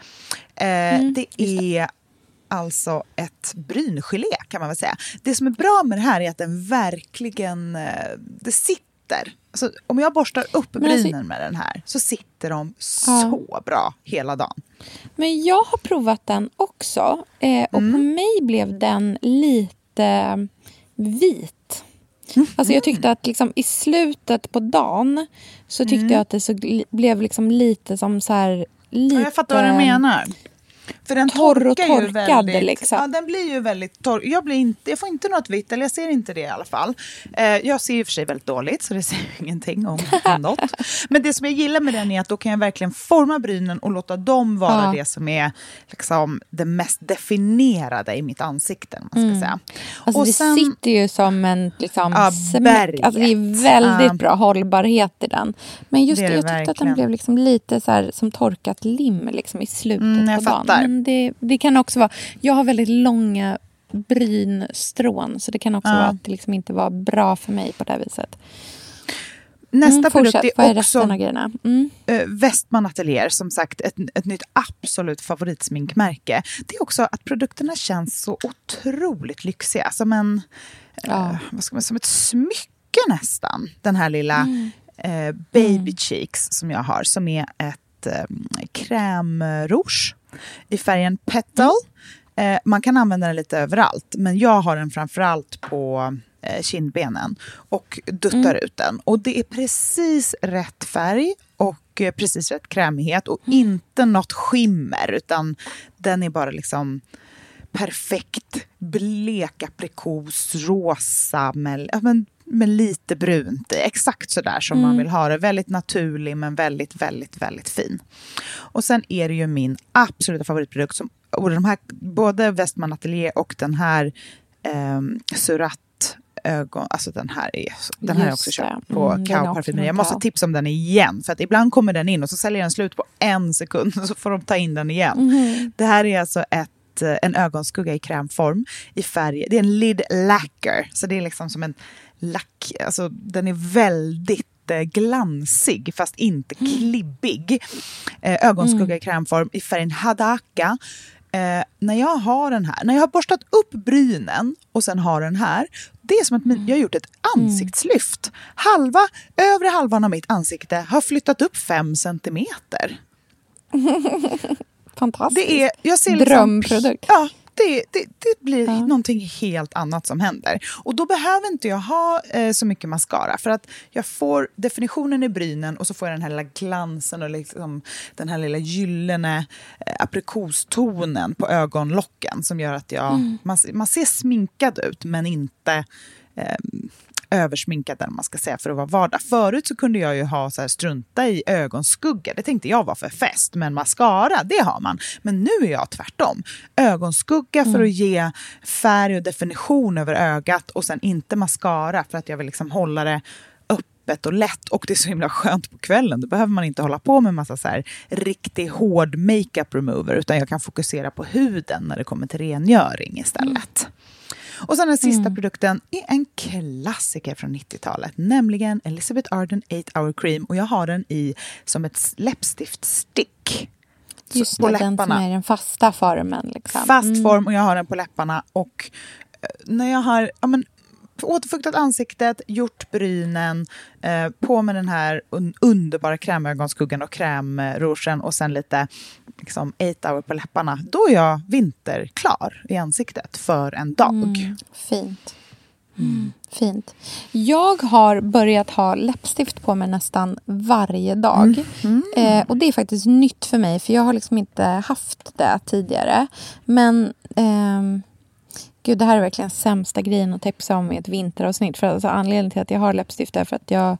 Eh, Mm, det är alltså ett bryngelé kan man väl säga. Det som är bra med det här är att den verkligen, eh, det sitter. Alltså, om jag borstar upp alltså- brynen med den här så sitter de så bra hela dagen. Men jag har provat den också. Eh, och Mm. på mig blev den lite vit. Alltså jag tyckte att liksom i slutet på dagen så tyckte Mm. jag att det så, blev liksom lite som så här... Lite, Ja, jag fattar vad du menar. För den torr och torkad, väldigt, liksom. Ja, den blir ju väldigt torr. Jag, blir inte, jag får inte något vitt, eller jag ser inte det i alla fall. Eh, jag ser ju för sig väldigt dåligt, så det säger ingenting om, om något. Men det som jag gillar med den är att då kan jag verkligen forma brynen och låta dem vara Ja. det som är liksom, det mest definierade i mitt ansikte. Man ska säga. Alltså Och det sen- sitter ju som en liksom, Ja, smäck. Alltså det är väldigt Ja. bra hållbarhet i den. Men just Det det, jag tyckte att verkligen. den blev liksom lite så här, som torkat lim liksom, i slutet Mm, på dagen. Men det, det kan också vara... Jag har väldigt långa brynstrån så det kan också Ja. vara att det liksom inte var bra för mig på det här viset. Nästa Mm, produkt fortsätt. Är är också? Mm. eh, Westman Atelier, som sagt ett, ett nytt absolut favoritsminkmärke. Det är också att produkterna känns så otroligt lyxiga. Som, en, eh, vad ska man, som ett smycke nästan. Den här lilla eh, Baby Cheeks som jag har, som är ett eh, krämrouge i färgen Petal. Eh, man kan använda den lite överallt, men jag har den framförallt på eh, kindbenen och duttar ut den. Och det är precis rätt färg och eh, precis rätt krämighet och inte något skimmer, utan den är bara liksom perfekt blek aprikos, rosa med, ja, men, med lite brunt i. Exakt så där som man vill ha det. Väldigt naturlig men väldigt, väldigt, väldigt fin. Och sen är det ju min absoluta favoritprodukt. Som, och de här, både Westman Atelier och den här eh, Surat ögon, alltså den här är, den här jag också köpt på Mm, är Kao parfymeri. Jag måste tipsa om den igen, för att ibland kommer den in och så säljer den slut på en sekund och så får de ta in den igen. Mhm. Det här är alltså ett, eh, en ögonskugga i krämform i färg. Det är en lid lacquer, så det är liksom som en lack. Alltså, den är väldigt eh, glansig fast inte Mm. klibbig. Eh, ögonskugga i krämform i färgen Hadaka. Eh, när jag har den här, när jag har borstat upp brynen och sen har den här, det är som att min, jag har gjort ett ansiktslyft. Halva, övre halvan av mitt ansikte har flyttat upp fem centimeter. Fantastiskt. Det är, jag ser liksom, Drömprodukt. Ja, det, det, det blir någonting helt annat som händer. Och då behöver inte jag ha eh, så mycket mascara för att jag får definitionen i brynen och så får jag den här lilla glansen och liksom den här lilla gyllene eh, aprikostonen på ögonlocken som gör att jag, Mm. man, man ser sminkad ut men inte eh, översminkad eller man ska säga för att vara vardag. Förut så kunde jag ju ha så här, strunta i ögonskugga. Det tänkte jag var för fest. Men mascara, det har man. Men nu är jag tvärtom. Ögonskugga för att ge färg och definition över ögat och sen inte mascara för att jag vill liksom hålla det öppet och lätt. Och det är så himla skönt på kvällen. Då behöver man inte hålla på med massa så här riktigt hård makeup remover utan jag kan fokusera på huden när det kommer till rengöring istället. Och sen den sista produkten är en klassiker från 90-talet, nämligen Elizabeth Arden 8 Hour Cream. Och jag har den i som ett läppstiftstick. Just på det, den som läpparna. är den fasta formen. Liksom. Fast Mm. form och jag har den på läpparna. Och eh, när jag har ja, men, återfuktat ansiktet, gjort brynen, eh, på med den här un underbara krämögonskuggan och krämrougen och sen lite liksom, 8 hour på läpparna, då är jag vinterklar i ansiktet för en dag. Mm, fint. Mm, fint. Jag har börjat ha läppstift på mig nästan varje dag. Eh, och Det är faktiskt nytt för mig, för jag har liksom inte haft det tidigare. Men ehm, gud, det här är verkligen sämsta grejen att tipsa om i ett vinteravsnitt. För alltså, anledningen till att jag har läppstift är för att jag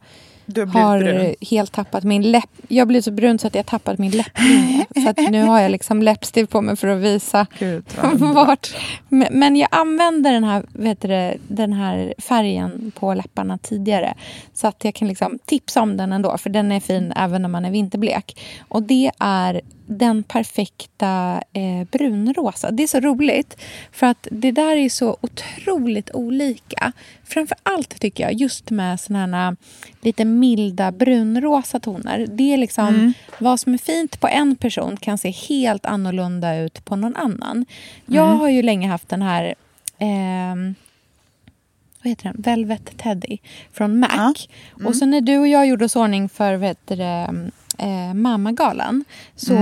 har brun. helt tappat min läpp... Jag blir så brun så att jag tappat min läpplinje. så att nu har jag liksom läppstift på mig för att visa Gud, vart. Men, jag använder den här, vet du, den här färgen på läpparna tidigare. Så att jag kan liksom tipsa om den ändå, för den är fin även när man är vinterblek. Och det är den perfekta eh, brunrosa. Det är så roligt, för att det där är så otroligt olika. Framför allt tycker jag, just med såna här lite milda brunrosa toner. Det är liksom, vad som är fint på en person kan se helt annorlunda ut på någon annan. Jag har ju länge haft den här ehm, vad heter den? Velvet Teddy från MAC. Och så när du och jag gjorde oss ordning för vad heter det, eh, Mammagalan så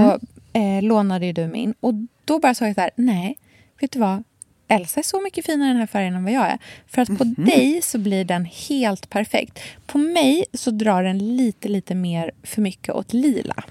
eh, lånade ju du min. Och då bara sa jag så här, nej, vet du vad? Elsa är så mycket finare i den här färgen än vad jag är. För att på Mhm. dig så blir den helt perfekt. På mig så drar den lite, lite mer för mycket åt lila.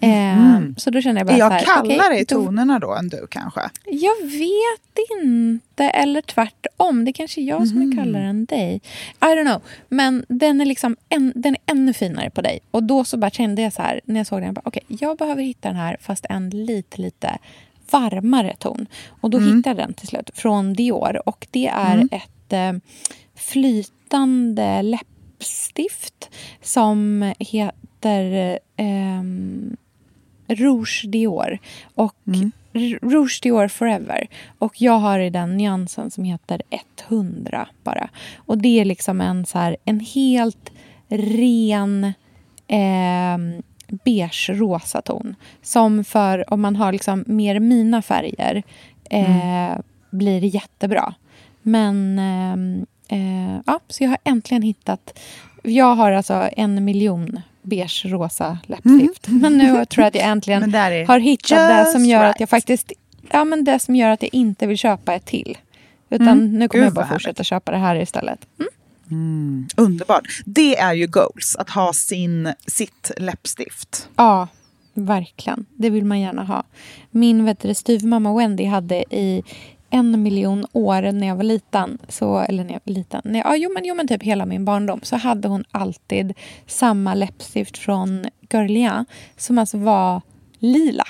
Eh, så då känner jag bara Mhm. Är jag här, kallare i då- tonerna då än du kanske? jag vet inte, eller tvärtom. Det är kanske är jag som Mhm. är kallare än dig. I don't know. Men den är, liksom en, den är ännu finare på dig. Och då så bara kände jag så här, när jag såg den, jag bara, okej, jag behöver hitta den här fast en lite, lite varmare ton. Och då hittade jag den till slut från Dior. Och det är ett eh, flytande läppstift som heter ehm, Rouge Dior. Och R- Rouge Dior Forever. Och jag har i den nyansen som heter 100 bara. Och det är liksom en, så här, en helt ren eh, beige rosa ton. Som för om man har liksom mer mina färger eh, blir jättebra. Men ehm, eh, ja, så jag har äntligen hittat. Jag har alltså en miljon beige rosa läppstift. Men nu tror jag att jag äntligen har hittat det som gör right. att jag faktiskt ja, men det som gör att jag inte vill köpa ett till. Utan Mm. nu kommer Gud, jag bara härligt. fortsätta köpa det här istället. Mm. Underbart. Det är ju goals, att ha sin, sitt läppstift. Ja, verkligen. Det vill man gärna ha. Min vet du, styvmamma Wendy hade i en miljon år när jag var liten, så, eller när jag var liten, när jag, ja, jo, men, jo men typ hela min barndom, så hade hon alltid samma läppstift från Guerlain som alltså var lila.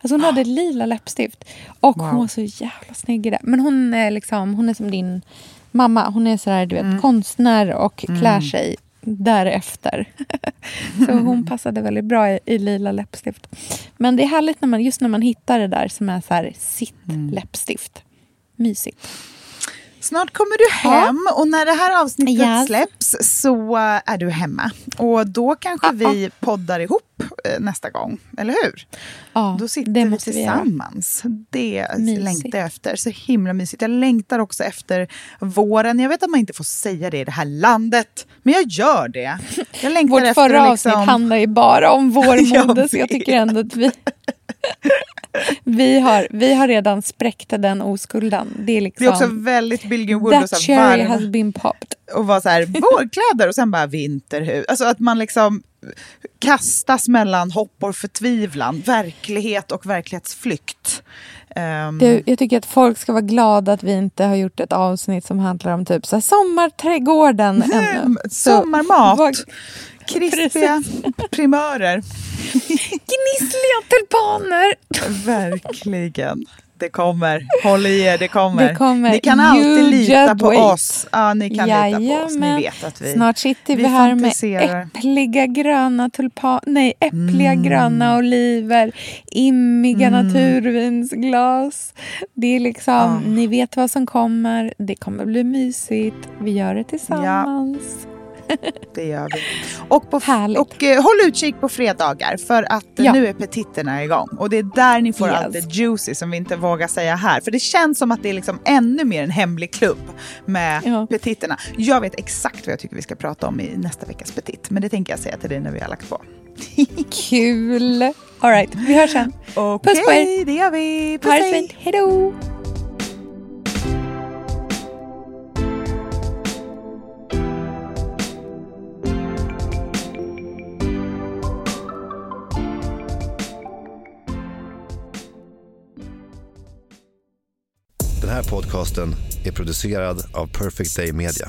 Alltså hon hade lila läppstift. Och hon var så jävla snygg i det. Men hon är, liksom, hon är som din mamma. Hon är sådär, du vet, konstnär och klär sig därefter. så hon passade väldigt bra i, i lila läppstift. Men det är härligt när man, just när man hittar det där som är så här, sitt läppstift. Mysigt. Snart kommer du hem och när det här avsnittet Yes. släpps så är du hemma. Och då kanske vi poddar ihop eh, nästa gång, eller hur? Ja, Då sitter vi tillsammans. det Mysigt. längtar jag efter. Så himla mysigt. Jag längtar också efter våren. Jag vet att man inte får säga det i det här landet, men jag gör det. Jag längtar Vårt efter förra att avsnitt liksom... handlar ju bara om vårmode, så jag tycker ändå att vi... vi, har, vi har redan spräckt den oskulden. Det är liksom... Det är också väldigt Billgren Wood och That så cherry här has varm been popped. och vara så här vårkläder och sen bara vinterhus. Alltså att man liksom kastas mellan hopp och förtvivlan, verklighet och verklighetsflykt. Ehm, Du, jag tycker att folk ska vara glada att vi inte har gjort ett avsnitt som handlar om typ så här, sommarträdgården ännu. Mm, Så, sommarmat, vad- krispiga primörer. Gnissliga tulpaner! Verkligen. Det kommer. Håll i er, det kommer. Det kommer. Ni kan You alltid lita just på wait. oss. Ja, ni kan lita på oss. Ni Jajamän. vet att vi... Snart sitter vi, vi här med äppliga gröna tulpaner, nej äppliga Mm. gröna oliver, immiga naturvinsglas. Det är liksom, Ah. ni vet vad som kommer, det kommer bli mysigt, vi gör det tillsammans. Det gör vi. Och, på, Härligt. och eh, håll utkik på fredagar för att Ja. nu är petitterna igång. Och det är där ni får Yes. allt det juicy som vi inte vågar säga här. För det känns som att det är liksom ännu mer en hemlig klubb med Ja. petitterna. Jag vet exakt vad jag tycker vi ska prata om i nästa veckas petit. Men det tänker jag säga till dig när vi har lagt på. Kul! All right, vi hörs sen. Okej, Puss på er. det gör vi. Puss det hej. fint, podcasten är producerad av Perfect Day Media.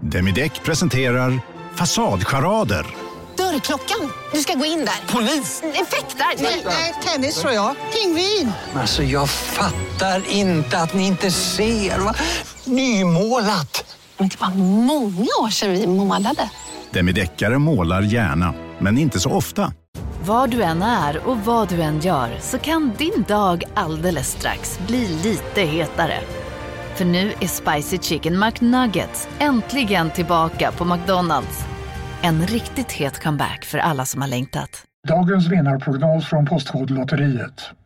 Demideck presenterar Fasadcharader. Dörrklockan. Du ska gå in där. Polis? Effektar? Nej, tennis tror jag. Pingvin. Alltså jag fattar inte att ni inte ser. Va? Nymålat! Men det var många år sedan vi målade. Demideckare målar gärna, men inte så ofta. Var du än är och vad du än gör så kan din dag alldeles strax bli lite hetare. För nu är Spicy Chicken McNuggets äntligen tillbaka på McDonalds. En riktigt het comeback för alla som har längtat. Dagens vinnarprognos från Postkodlotteriet.